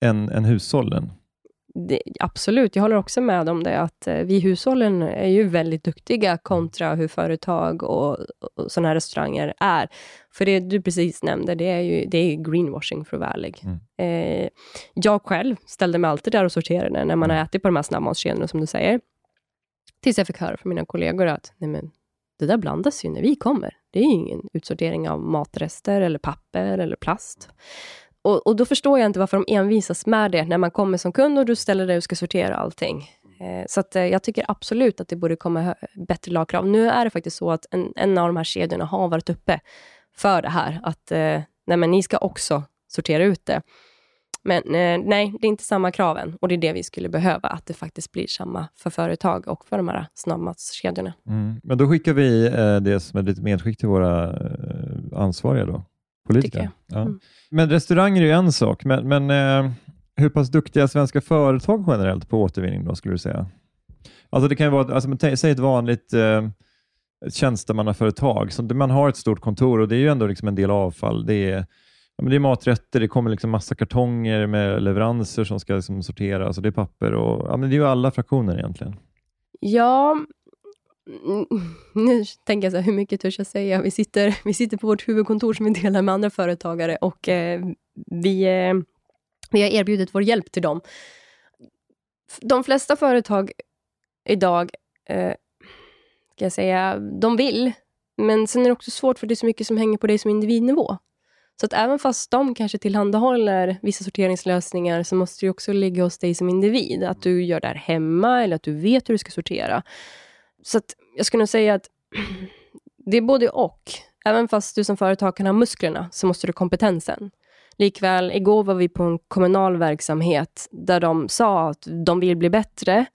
än, än hushållen. det, absolut, jag håller också med om det, att eh, vi hushållen är ju väldigt duktiga kontra hur företag och, och sådana här restauranger är. För det du precis nämnde, det är ju det är greenwashing för att vara ärlig. Mm. Eh, jag själv ställde mig alltid där och sorterade när man har ätit på de här snabbmatskedjorna, som du säger. Tills jag fick höra från mina kollegor att nej men, det där blandas ju när vi kommer. Det är ju ingen utsortering av matrester, eller papper eller plast. Och, och, då förstår jag inte varför de envisas med det, när man kommer som kund och du ställer dig och ska sortera allting. Eh, så att, eh, jag tycker absolut att det borde komma bättre lagkrav. Nu är det faktiskt så att en, en av de här kedjorna har varit uppe för det här, att eh, nej, men ni ska också sortera ut det. Men eh, nej, det är inte samma krav än. Och det är det vi skulle behöva, att det faktiskt blir samma för företag och för de här snabbmatskedjorna. Mm. Men då skickar vi eh, det som ett litet medskick till våra eh, ansvariga då, politiker. Ja. Mm. Men restauranger är ju en sak, men, men eh, hur pass duktiga är svenska företag generellt på återvinning då, skulle du säga? Alltså det kan ju vara, alltså, säg ett vanligt eh, tjänstemannaföretag, som man har ett stort kontor och det är ju ändå liksom en del avfall. Det är, ja, men det är maträtter, det kommer liksom massa kartonger med leveranser som ska liksom sorteras och det är papper och ja, men det är ju alla fraktioner egentligen. Ja, nu tänker jag så här, hur mycket törs jag säga? Vi sitter, vi sitter på vårt huvudkontor som vi delar med andra företagare och eh, vi, eh, vi har erbjudit vår hjälp till dem. De flesta företag idag, eh, ska jag säga, de vill, men sen är det också svårt för det är så mycket som hänger på dig som individnivå. Så att även fast de kanske tillhandahåller vissa sorteringslösningar, så måste det också ligga hos dig som individ. Att du gör det här hemma, eller att du vet hur du ska sortera. Så att jag skulle nog säga att det är både och. Även fast du som företag kan ha musklerna, så måste du ha kompetensen. Likväl, igår var vi på en kommunal verksamhet, där de sa att de vill bli bättre.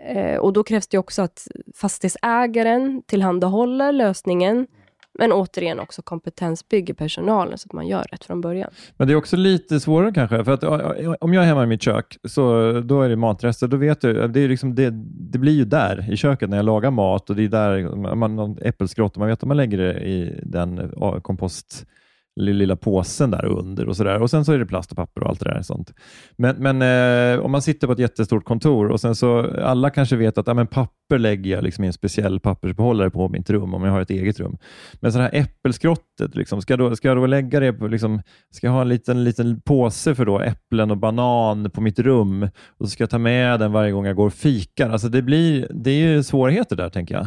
Eh, och då krävs det också att fastighetsägaren tillhandahåller lösningen, men återigen också kompetensbygger personalen så att man gör rätt från början. Men det är också lite svårare kanske, för att om jag är hemma i mitt kök, så då är det matrester. Då vet du, det, är liksom det, det blir ju där i köket när jag lagar mat och det är där man någon äppelskrott, man vet att man lägger det i den kompost lilla påsen där under och sådär. Och sen så är det plast och papper och allt det där. Sånt. Men, men eh, om man sitter på ett jättestort kontor och sen så alla kanske vet att ja, men papper lägger jag liksom i en speciell pappersbehållare på mitt rum om jag har ett eget rum. Men så här äppelskrottet, liksom, ska, då, ska jag då lägga det på, liksom, ska jag ha en liten, liten påse för då äpplen och banan på mitt rum och så ska jag ta med den varje gång jag går och fikar. Alltså det, blir, det är ju svårigheter där, tänker jag.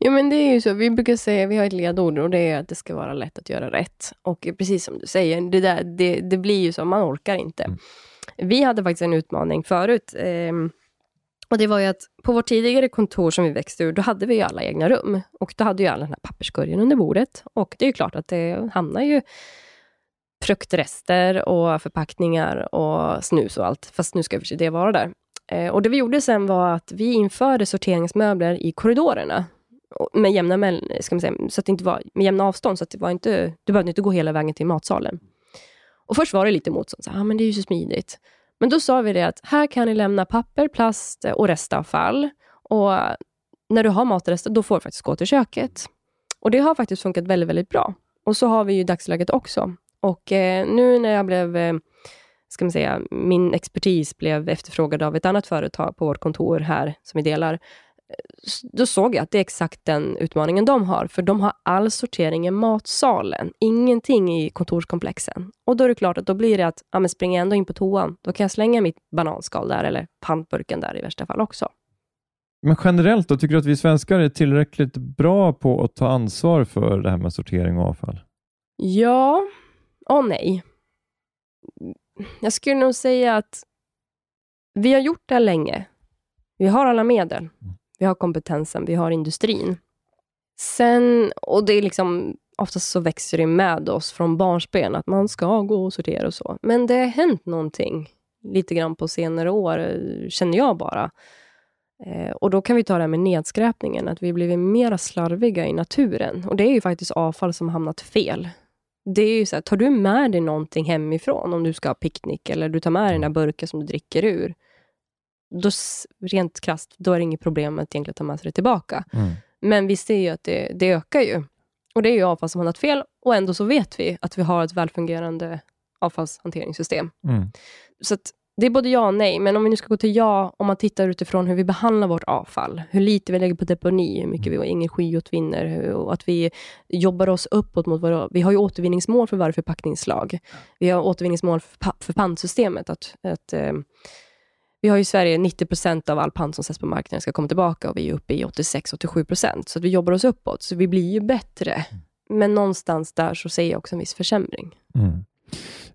Jo, men det är ju så. Vi brukar säga, vi har ett ledord och det är att det ska vara lätt att göra rätt. Och precis som du säger, det, där, det, det blir ju så, man orkar inte. Mm. Vi hade faktiskt en utmaning förut. Eh, och Det var ju att på vårt tidigare kontor som vi växte ur, då hade vi ju alla egna rum. Och då hade ju alla den här papperskorgen under bordet. Och det är ju klart att det hamnar ju fruktrester och förpackningar och snus och allt. Fast nu ska för det vara där. Eh, och Det vi gjorde sen var att vi införde sorteringsmöbler i korridorerna med jämna, ska man säga, så att det inte var med jämna avstånd, så att det var inte, du behövde inte gå hela vägen till matsalen. Och Först var det lite motstånd, så, ah, men det är ju så smidigt. Men då sa vi det att här kan ni lämna papper, plast och restavfall. Och när du har matrester, då får du faktiskt gå till köket. Och Det har faktiskt funkat väldigt, väldigt bra. Och så har vi ju dagsläget också. Och eh, nu när jag blev eh, ska man säga, min expertis blev efterfrågad av ett annat företag på vårt kontor här, som vi delar, då såg jag att det är exakt den utmaningen de har. För de har all sortering i matsalen, ingenting i kontorskomplexen. Och då är det klart att då blir det att, ja men springer jag ändå in på toan, då kan jag slänga mitt bananskal där, eller pantburken där i värsta fall också. Men generellt då, tycker du att vi svenskar är tillräckligt bra på att ta ansvar för det här med sortering och avfall? Ja och nej. Jag skulle nog säga att vi har gjort det här länge. Vi har alla medel. Vi har kompetensen, vi har industrin. Sen, och det är liksom, oftast så växer det med oss från barnsben, att man ska gå och sortera och så. Men det har hänt någonting lite grann på senare år, känner jag bara. Eh, och då kan vi ta det här med nedskräpningen, att vi blivit mer slarviga i naturen. Och det är ju faktiskt avfall som hamnat fel. Det är ju så här, tar du med dig någonting hemifrån, om du ska ha picknick, eller du tar med dig den där burken som du dricker ur, då, rent krasst, då är det inget problem att egentligen ta med sig det tillbaka. Mm. Men vi ser ju att det, det ökar ju. Och det är ju avfall som har något fel och ändå så vet vi att vi har ett välfungerande avfallshanteringssystem. Mm. Så att Det är både ja och nej, men om vi nu ska gå till ja, om man tittar utifrån hur vi behandlar vårt avfall, hur lite vi lägger på deponi, hur mycket vi energiåtvinner, hur, och att vi jobbar oss uppåt mot våra... Vi har ju återvinningsmål för varje förpackningsslag. Vi har återvinningsmål för, för pantsystemet. Att, att, eh, vi har i Sverige 90% av all pant som sätts på marknaden ska komma tillbaka och vi är uppe i 86-87 så att vi jobbar oss uppåt. Så vi blir ju bättre. Men någonstans där så ser jag också en viss försämring. Mm.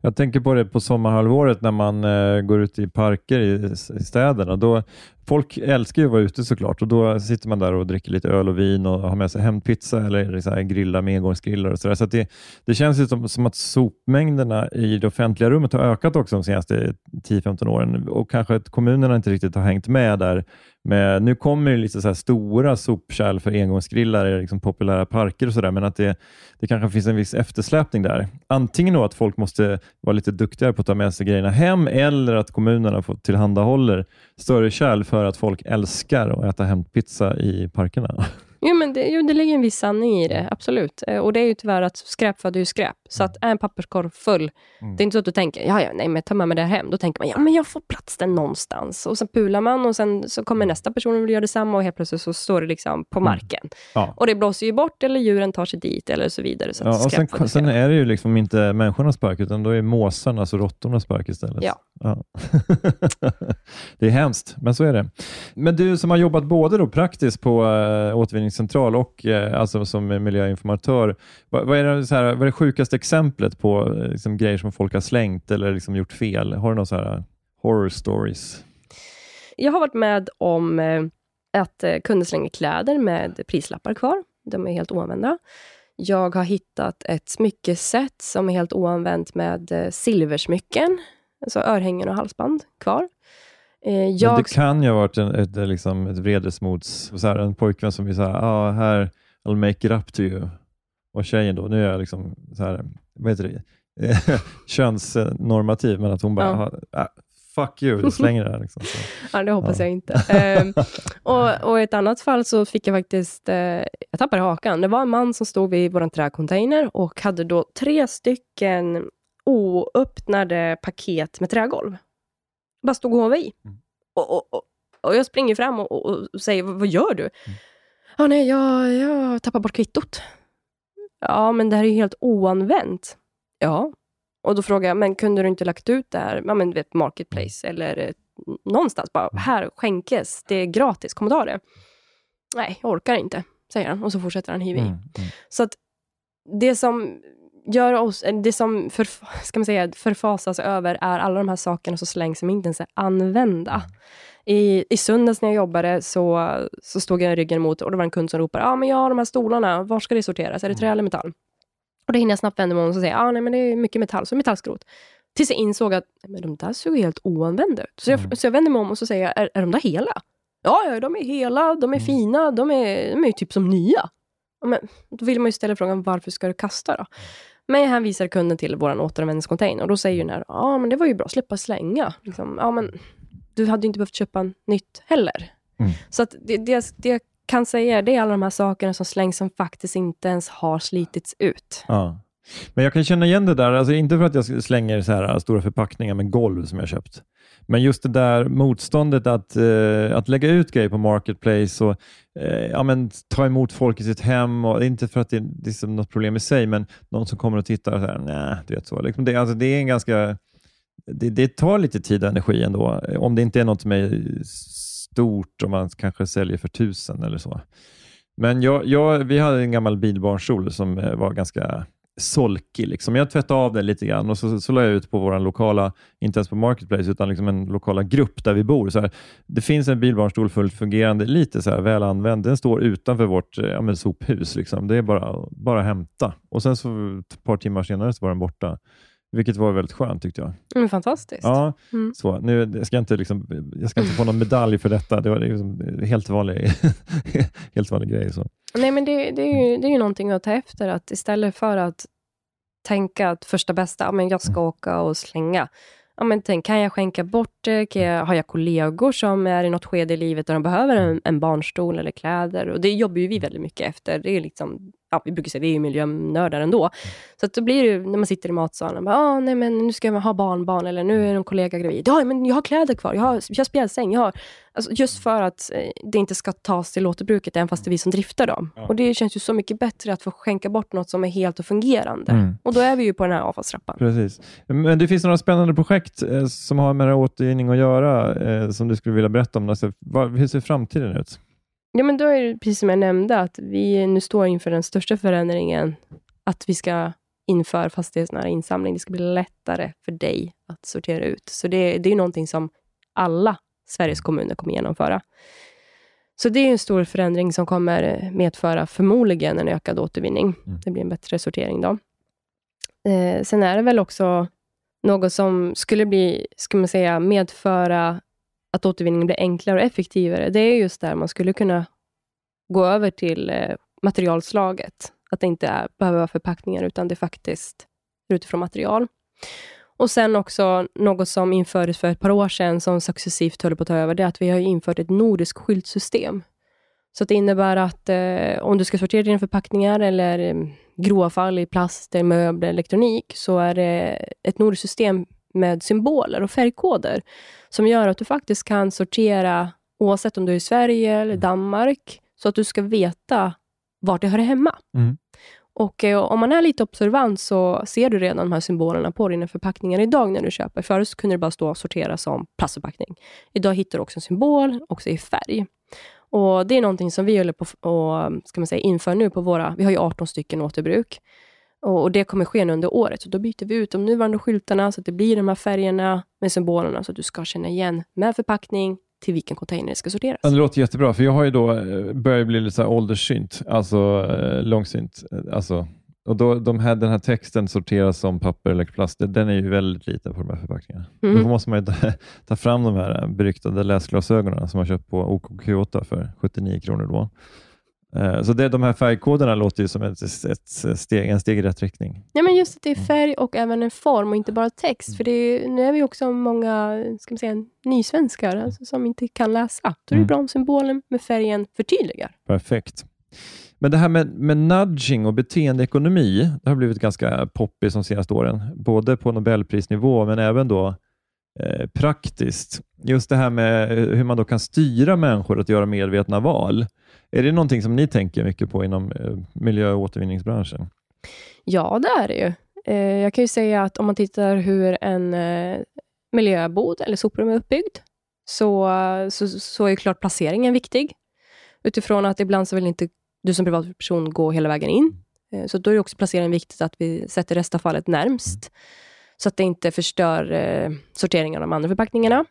Jag tänker på det på sommarhalvåret när man eh, går ut i parker i, i städerna. Då, folk älskar ju att vara ute såklart och då sitter man där och dricker lite öl och vin och har med sig hempizza eller så här, grillar med engångsgrillar och sådär. Så det, det känns ju som, som att sopmängderna i det offentliga rummet har ökat också de senaste 10-15 åren och kanske att kommunerna inte riktigt har hängt med där. Men nu kommer det lite så här stora sopkärl för engångsgrillar i liksom populära parker och sådär, men att det, det kanske finns en viss eftersläpning där. Antingen då att folk måste vara lite duktigare på att ta med sig grejerna hem eller att kommunerna får tillhandahåller större kärl för att folk älskar att äta hämtpizza i parkerna. [laughs] Jo, men det, jo, det ligger en viss sanning i det, absolut. Eh, Och det är ju tyvärr att skräp föder ju skräp. Så att är en papperskorg full, Mm. det är inte så att du tänker, ja, ja, nej, men ta med mig det här hem. Då tänker man, ja, men jag får plats där någonstans. Och sen pular man och sen så kommer nästa person och vill göra detsamma och helt plötsligt så står det liksom på marken. Ja. Och det blåser ju bort eller djuren tar sig dit eller så vidare. Så Ja, och sen, sen skräp. är det ju liksom inte människornas park, utan då är måsarnas och råttornas park istället. Ja. Ja. [laughs] det är hemskt, men så är det. Men du som har jobbat både då praktiskt på äh, återvinningscentral och eh, alltså som miljöinformatör, vad, vad, är det, så här, vad är det sjukaste exemplet på eh, liksom, grejer som folk har slängt eller liksom gjort fel? Har du några så här eh, horror stories? Jag har varit med om eh, att kunder slänger kläder med prislappar kvar. De är helt oanvända. Jag har hittat ett smyckeset som är helt oanvänt med silversmycken, alltså örhängen och halsband kvar. Eh, Men jag, det kan ju ha varit en, ett, liksom, ett vredesmods, så här, en pojkvän som vill säga, ah, här, I'll make it up to you. Och tjejen då, nu är jag liksom så här, vad heter det, [laughs] könsnormativ, men att hon bara, ah, fuck you, du slänger det här. Liksom. Så. [laughs] ja, det hoppas Ja. jag inte. Ehm, och, och i ett annat fall så fick jag faktiskt, eh, jag tappade hakan. Det var en man som stod vid vår träcontainer och hade då tre stycken oöppnade paket med trägolv. Bara stod och håvade i. Och, och, och, och jag springer fram och, och, säger, vad, gör du? Ja, nej, jag, jag tappar bort kvittot. Ja, men det här är ju helt oanvänt. Ja. Och då frågar jag, men kunde du inte lagt ut det här, ja, men du vet, Marketplace eller eh, någonstans? Bara, här skänkes, det är gratis, kom och ta det. Nej, jag orkar inte, säger han. Och så fortsätter han hiva. Mm, mm. Så att det som gör oss, eller det som för, [laughs] ska man säga, förfasas över är alla de här sakerna som slängs som inte ens är använda. I, I söndags när jag jobbade så, så stod jag ryggen emot och det var en kund som ropade, ah, men jag har de här stolarna, var ska det sorteras? Är det trä eller metall? Och då hinner jag snabbt vända mig om och säga, ah, nej men det är mycket metall, så metallskrot. Tills jag insåg att men de där såg helt oanvända ut. Så jag, så jag vänder mig om och så säger jag, är, är de där hela? Ja, ja, de är hela, de är fina, de är, de är typ som nya. Men, då vill man ju ställa frågan, varför ska du kasta då? Men jag hänvisar kunden till vår återanvändningscontainer och då säger den här, ja men det var ju bra, slippa slänga. Liksom, ja men du hade ju inte behövt köpa nytt heller. Mm. Så att det, det, det jag kan säga, det är alla de här sakerna som slängs som faktiskt inte ens har slitits ut. Ja. Men jag kan känna igen det där, alltså inte för att jag slänger så här äh, stora förpackningar med golv som jag köpt, men just det där motståndet att, eh, att lägga ut grejer på Marketplace och eh, ja, men, ta emot folk i sitt hem. Och, inte för att det, det är som något problem i sig, men någon som kommer och tittar och säger nej, du vet så. Liksom det, alltså, det är en ganska det, det tar lite tid och energi ändå, eh, om det inte är något som är stort och man kanske säljer för tusen eller så. Men jag, jag, vi hade en gammal bilbarnstol som eh, var ganska solkig. Liksom. Jag tvättade av den lite grann och så, så la jag ut på vår lokala, inte ens på Marketplace, utan liksom en lokala grupp där vi bor. Så här, det finns en bilbarnstol fullt fungerande, lite så här, väl använd. Den står utanför vårt eh, ja, men sophus. Liksom. Det är bara, bara att hämta. Och sen så ett par timmar senare så var den borta. Vilket var väldigt skönt tyckte jag. Mm, fantastiskt. Ja, Mm. så. Nu, jag, ska inte liksom, jag ska inte få någon medalj för detta. Det var liksom helt vanlig, [laughs] helt vanlig grej. Så. Nej, men det, det, är ju, det är ju någonting att ta efter, att istället för att tänka att första bästa, ja, men jag ska åka och slänga. Ja, men tänk, kan jag skänka bort det? Jag, har jag kollegor som är i något skede i livet där de behöver en, en barnstol eller kläder? Och Det jobbar ju vi väldigt mycket efter. Det är liksom ja, vi brukar säga det är ju miljönördar ändå. Så att då blir det ju, när man sitter i matsalen, bara, ah, nej men nu ska jag ha barnbarn, eller nu är en kollega gravid. Ja, men jag har kläder kvar, jag har, jag har spjälsäng, jag har... Alltså, just för att eh, det inte ska tas till återbruket, även fast det är vi som driftar dem. Och det känns ju så mycket bättre att få skänka bort något som är helt och fungerande. Mm. Och då är vi ju på den här avfallstrappan. Precis. Men det finns några spännande projekt eh, som har med återvinning att göra, eh, som du skulle vilja berätta om. Alltså, vad, hur ser framtiden ut? Ja, men då är det precis som jag nämnde, att vi nu står inför den största förändringen, att vi ska införa fastighetsnära insamling. Det ska bli lättare för dig att sortera ut. Så det, det är ju någonting som alla Sveriges kommuner kommer genomföra. Så det är en stor förändring som kommer medföra förmodligen en ökad återvinning. Det blir en bättre sortering då. Eh, sen är det väl också något som skulle bli, ska man säga, medföra att återvinningen blir enklare och effektivare. Det är just där man skulle kunna gå över till eh, materialslaget. Att det inte är, behöver vara förpackningar, utan det är faktiskt utifrån material. Och sen också något som infördes för ett par år sedan, som successivt håller på att ta över, det är att vi har infört ett nordiskt skyltsystem. Så det innebär att eh, om du ska sortera dina förpackningar eller mm, grovavfall i plast, möbler, elektronik, så är det ett nordiskt system med symboler och färgkoder, som gör att du faktiskt kan sortera, oavsett om du är i Sverige eller Danmark, så att du ska veta vart det hör hemma. Mm. Och eh, om man är lite observant så ser du redan de här symbolerna på dina förpackningar idag när du köper. Förut så kunde det bara stå sortera som plastförpackning. Idag hittar du också en symbol, också i färg. Och Det är någonting som vi håller på att ska man säga, införa nu på våra, vi har ju 18 stycken återbruk. Och, och Det kommer ske nu under året. Så då byter vi ut de nuvarande skyltarna så att det blir de här färgerna med symbolerna så att du ska känna igen med förpackning till vilken container det ska sorteras. Det låter jättebra, för jag har ju då eh, börjat bli lite så här ålderssynt, alltså eh, långsynt. eh, Alltså, och då, de här, den här texten sorteras som papper eller plast, den är ju väldigt liten på de här förpackningarna. Mm. Då måste man ju [laughs] ta, ta fram de här beryktade läsglasögonen som man köpt på OKQ8 för 79 kronor då. Eh, Så det, de här färgkoderna låter ju som ett, ett steg, en steg i rätt riktning. Ja, men just att det är färg och även en form och inte bara text. För är, nu är vi också många ska man säga, nysvenskar alltså, som inte kan läsa. Då är det Mm. bra om symbolen med färgen förtydligar. Perfekt. Men det här med, med nudging och beteendeekonomi, det har blivit ganska poppis de senaste åren, både på Nobelprisnivå men även då eh, praktiskt. Just det här med hur man då kan styra människor att göra medvetna val. Är det någonting som ni tänker mycket på inom eh, miljö och återvinningsbranschen? Ja, det är det ju. Eh, jag kan ju säga att om man tittar hur en eh, miljöbod eller soprum är uppbyggd, så, så, så är ju klart placeringen viktig. Utifrån att ibland så vill inte du som privatperson gå hela vägen in. Så då är också placeringen viktigt att vi sätter restavfallet närmst, så att det inte förstör sorteringen av de andra förpackningarna.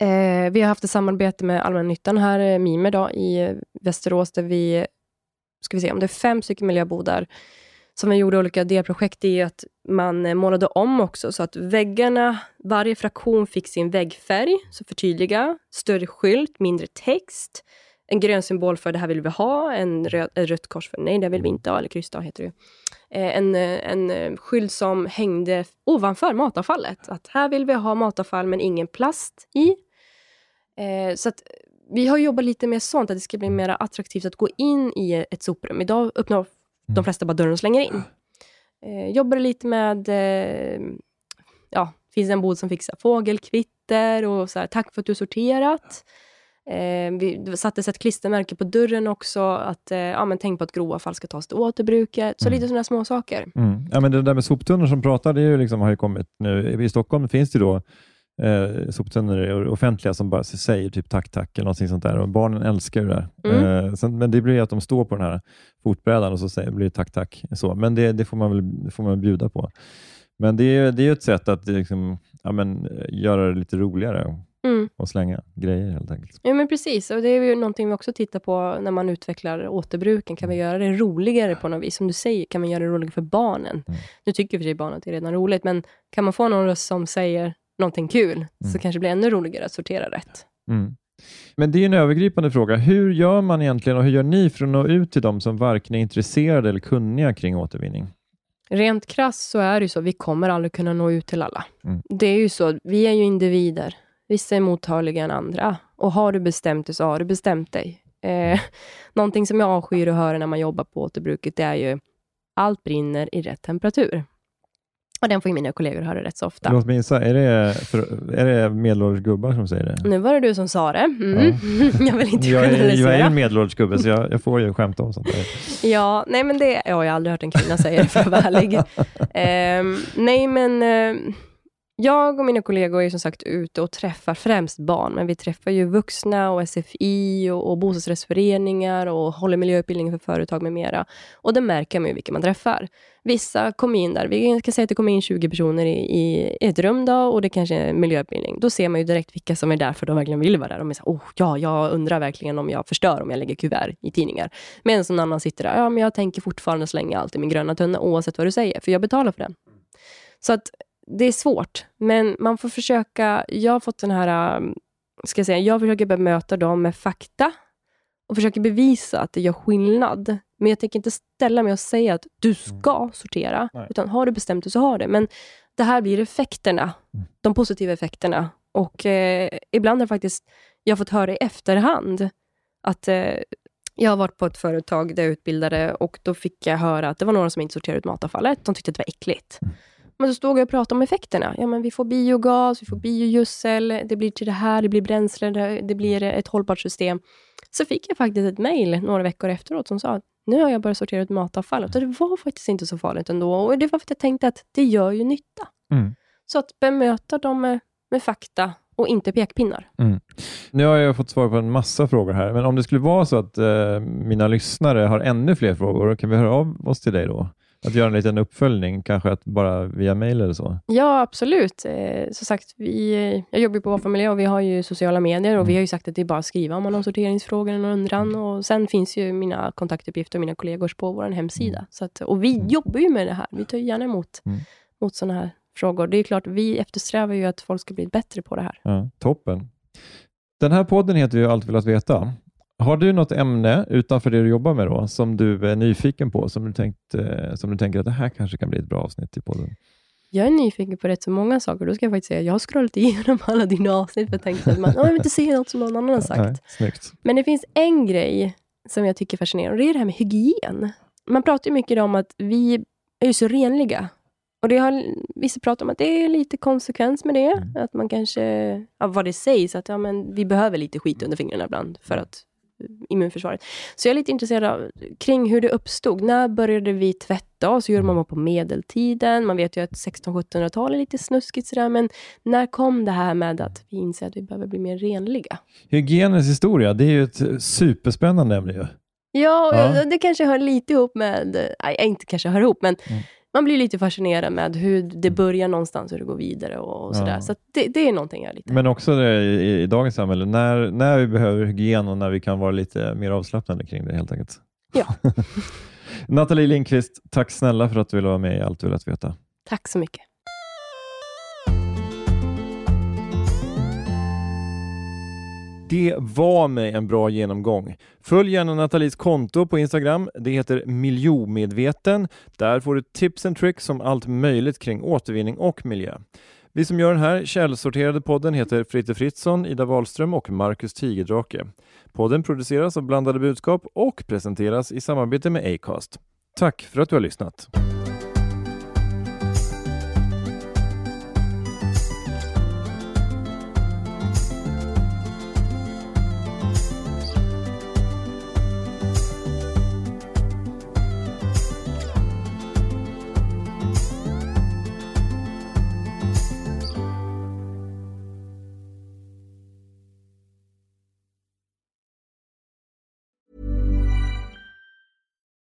Eh, vi har haft ett samarbete med allmännyttan här, eh, Mime, då, i eh, Västerås, där vi, ska vi se, om det är fem stycken miljöbodar, som vi gjorde olika delprojekt i, att man eh, målade om också, så att väggarna, varje fraktion fick sin väggfärg, så förtydliga, större skylt, mindre text, en grön symbol för det här vill vi ha, en röd, ett rött kors för nej, det vill vi inte ha, eller kryss då heter det En, eh, en eh, skylt som hängde ovanför matavfallet, att här vill vi ha matavfall men ingen plast i. Eh, Så att vi har jobbat lite med sånt, att det ska bli mer attraktivt att gå in i ett soprum. Idag öppnar de flesta bara dörren och slänger in. Eh, jobbar lite med, eh, ja, finns en bod som fixar fågelkvitter och så här, tack för att du sorterat. Eh, vi det sattes ett klistermärke på dörren också, att eh, ja, men tänk på att grovavfall ska tas till återbruket. Så lite sådana små saker. Mm. Ja, men det där med soptunnor som pratar, det är ju liksom, har ju kommit nu. I Stockholm finns det ju då eh, soptunnor offentliga som bara säger typ tack, tack eller någonting sånt där. Och barnen älskar ju det där. Mm. Eh, sen, men det blir ju att de står på den här fotbrädan och så säger, blir det tack, tack. Så. Men det, det får man väl får man bjuda på. Men det är, det är ju ett sätt att liksom, ja, men, eh, göra det lite roligare Mm. och slänga grejer helt enkelt. Ja, men precis. Och det är ju någonting vi också tittar på när man utvecklar återbruken. Kan vi göra det roligare på något vis? Som du säger, kan man göra det roligare för barnen? Nu tycker för sig barnen att det är redan roligt, men kan man få någon röst som säger någonting kul, så kanske det blir ännu roligare att sortera rätt. Mm. Men det är en övergripande fråga. Hur gör man egentligen och hur gör ni för att nå ut till de som varken är intresserade eller kunniga kring återvinning? Rent krasst så är det ju så, vi kommer aldrig kunna nå ut till alla. Mm. Det är ju så, vi är ju individer. Vissa är mottagliga än andra. Och har du bestämt dig så har du bestämt dig. Eh, [laughs] någonting som jag avskyr att höra när man jobbar på återbruket, det är ju allt brinner i rätt temperatur. Och den får ju mina kollegor höra rätt så ofta. Låt mig gissa, är det, för, är det medelålders gubbar som säger det? Nu var det du som sa det. Mm. [laughs] jag vill inte Jag är, jag är en medelålders gubbe, så jag, jag får ju skämta om sånt där. [laughs] Ja, nej men det, ja, jag har aldrig hört en kvinna säga det för att vara ärlig. Ehm, nej men, eh, jag och mina kollegor är som sagt ute och träffar främst barn, men vi träffar ju vuxna och SFI och, och bostadsrättsföreningar och håller miljöutbildning för företag med mera. Och det märker man ju vilka man träffar. Vissa kommer in där, vi kan säga att det kommer in 20 personer i, i ett rum då, och det kanske är miljöutbildning. Då ser man ju direkt vilka som är där för de verkligen vill vara där. De är så oh, ja, jag undrar verkligen om jag förstör om jag lägger kuvert i tidningar. Medan någon annan sitter där, ja, men jag tänker fortfarande slänga allt i min gröna tunna oavsett vad du säger, för jag betalar för den. Så att det är svårt, men man får försöka. Jag har fått den här, ähm, ska jag säga, jag försöker bemöta dem med fakta och försöker bevisa att det gör skillnad. Men jag tänker inte ställa mig och säga att du ska sortera, Nej. utan har du bestämt dig så har det. Men det här blir effekterna, de positiva effekterna. Och eh, ibland har faktiskt jag fått höra i efterhand att eh, jag har varit på ett företag där jag utbildade och då fick jag höra att det var några som inte sorterade ut matavfallet. De tyckte att det var äckligt. Men så stod jag och pratade om effekterna. Ja, men vi får biogas, vi får biogödsel, det blir till det här, det blir bränsle, det, blir ett hållbart system. Så fick jag faktiskt ett mejl några veckor efteråt som sa att nu har jag börjat sortera ut matavfall. Och det var faktiskt inte så farligt ändå. Och det var för att jag tänkte att det gör ju nytta. Mm. Så att bemöta dem med, med fakta och inte pekpinnar. Mm. Nu har jag fått svar på en massa frågor här, men om det skulle vara så att eh, mina lyssnare har ännu fler frågor, kan vi höra av oss till dig då? Att göra en liten uppföljning, kanske att bara via mail eller så? Ja, absolut. Eh, som sagt, vi, jag jobbar på Vafa Miljö och vi har ju sociala medier och vi har ju sagt att det är bara att skriva om man har sorteringsfrågor eller undran. Och sen finns ju mina kontaktuppgifter och mina kollegors på vår hemsida. Så att, och vi jobbar ju med det här. Vi tar gärna emot, Mm. mot sådana här frågor. Det är klart, vi eftersträvar ju att folk ska bli bättre på det här. Ja, toppen. Den här podden heter ju Allt velat veta. Har du något ämne utanför det du jobbar med då, som du är nyfiken på, som du, tänkt, eh, som du tänker att det här kanske kan bli ett bra avsnitt i podden? Jag är nyfiken på rätt så många saker. Då ska jag faktiskt säga, jag har scrollat igenom [laughs] alla dina avsnitt för jag tänkte att man, "Åh, jag vill inte se något som någon annan har sagt. Nej. Men det finns en grej som jag tycker är fascinerande och det är det här med hygien. Man pratar ju mycket om att vi är ju så renliga. Och det har vissa pratat om att det är lite konsekvens med det. Att man kanske, ja, vad det sägs, att ja, men vi behöver lite skit under fingrarna ibland för att immunförsvaret. Så jag är lite intresserad av kring hur det uppstod. När började vi tvätta oss? Hur gjorde man på medeltiden? Man vet ju att 1600-1700-tal är lite snuskigt sådär, men när kom det här med att vi inser att vi behöver bli mer renliga? Hygienens historia, det är ju ett superspännande ämne ju. Ja, Ja. det kanske hör lite ihop med, nej inte kanske hör ihop, men Mm. Man blir lite fascinerad med hur det börjar någonstans och hur det går vidare och, och sådär. Ja. Så att det, det är någonting jag lite... Men också det i, i dagens samhälle, när, när vi behöver hygien och när vi kan vara lite mer avslappnade kring det helt enkelt. Ja. [laughs] Nathalie Lindqvist, tack snälla för att du ville vara med i Allt du velat veta. Tack så mycket. Det var mig en bra genomgång. Följ gärna Nathalies konto på Instagram. Det heter miljömedveten. Där får du tips and tricks om allt möjligt kring återvinning och miljö. Vi som gör den här källsorterade podden heter Fritte Fritzson, Ida Wahlström och Marcus Tigerdrake. Podden produceras av Blandade budskap och presenteras i samarbete med Acast. Tack för att du har lyssnat.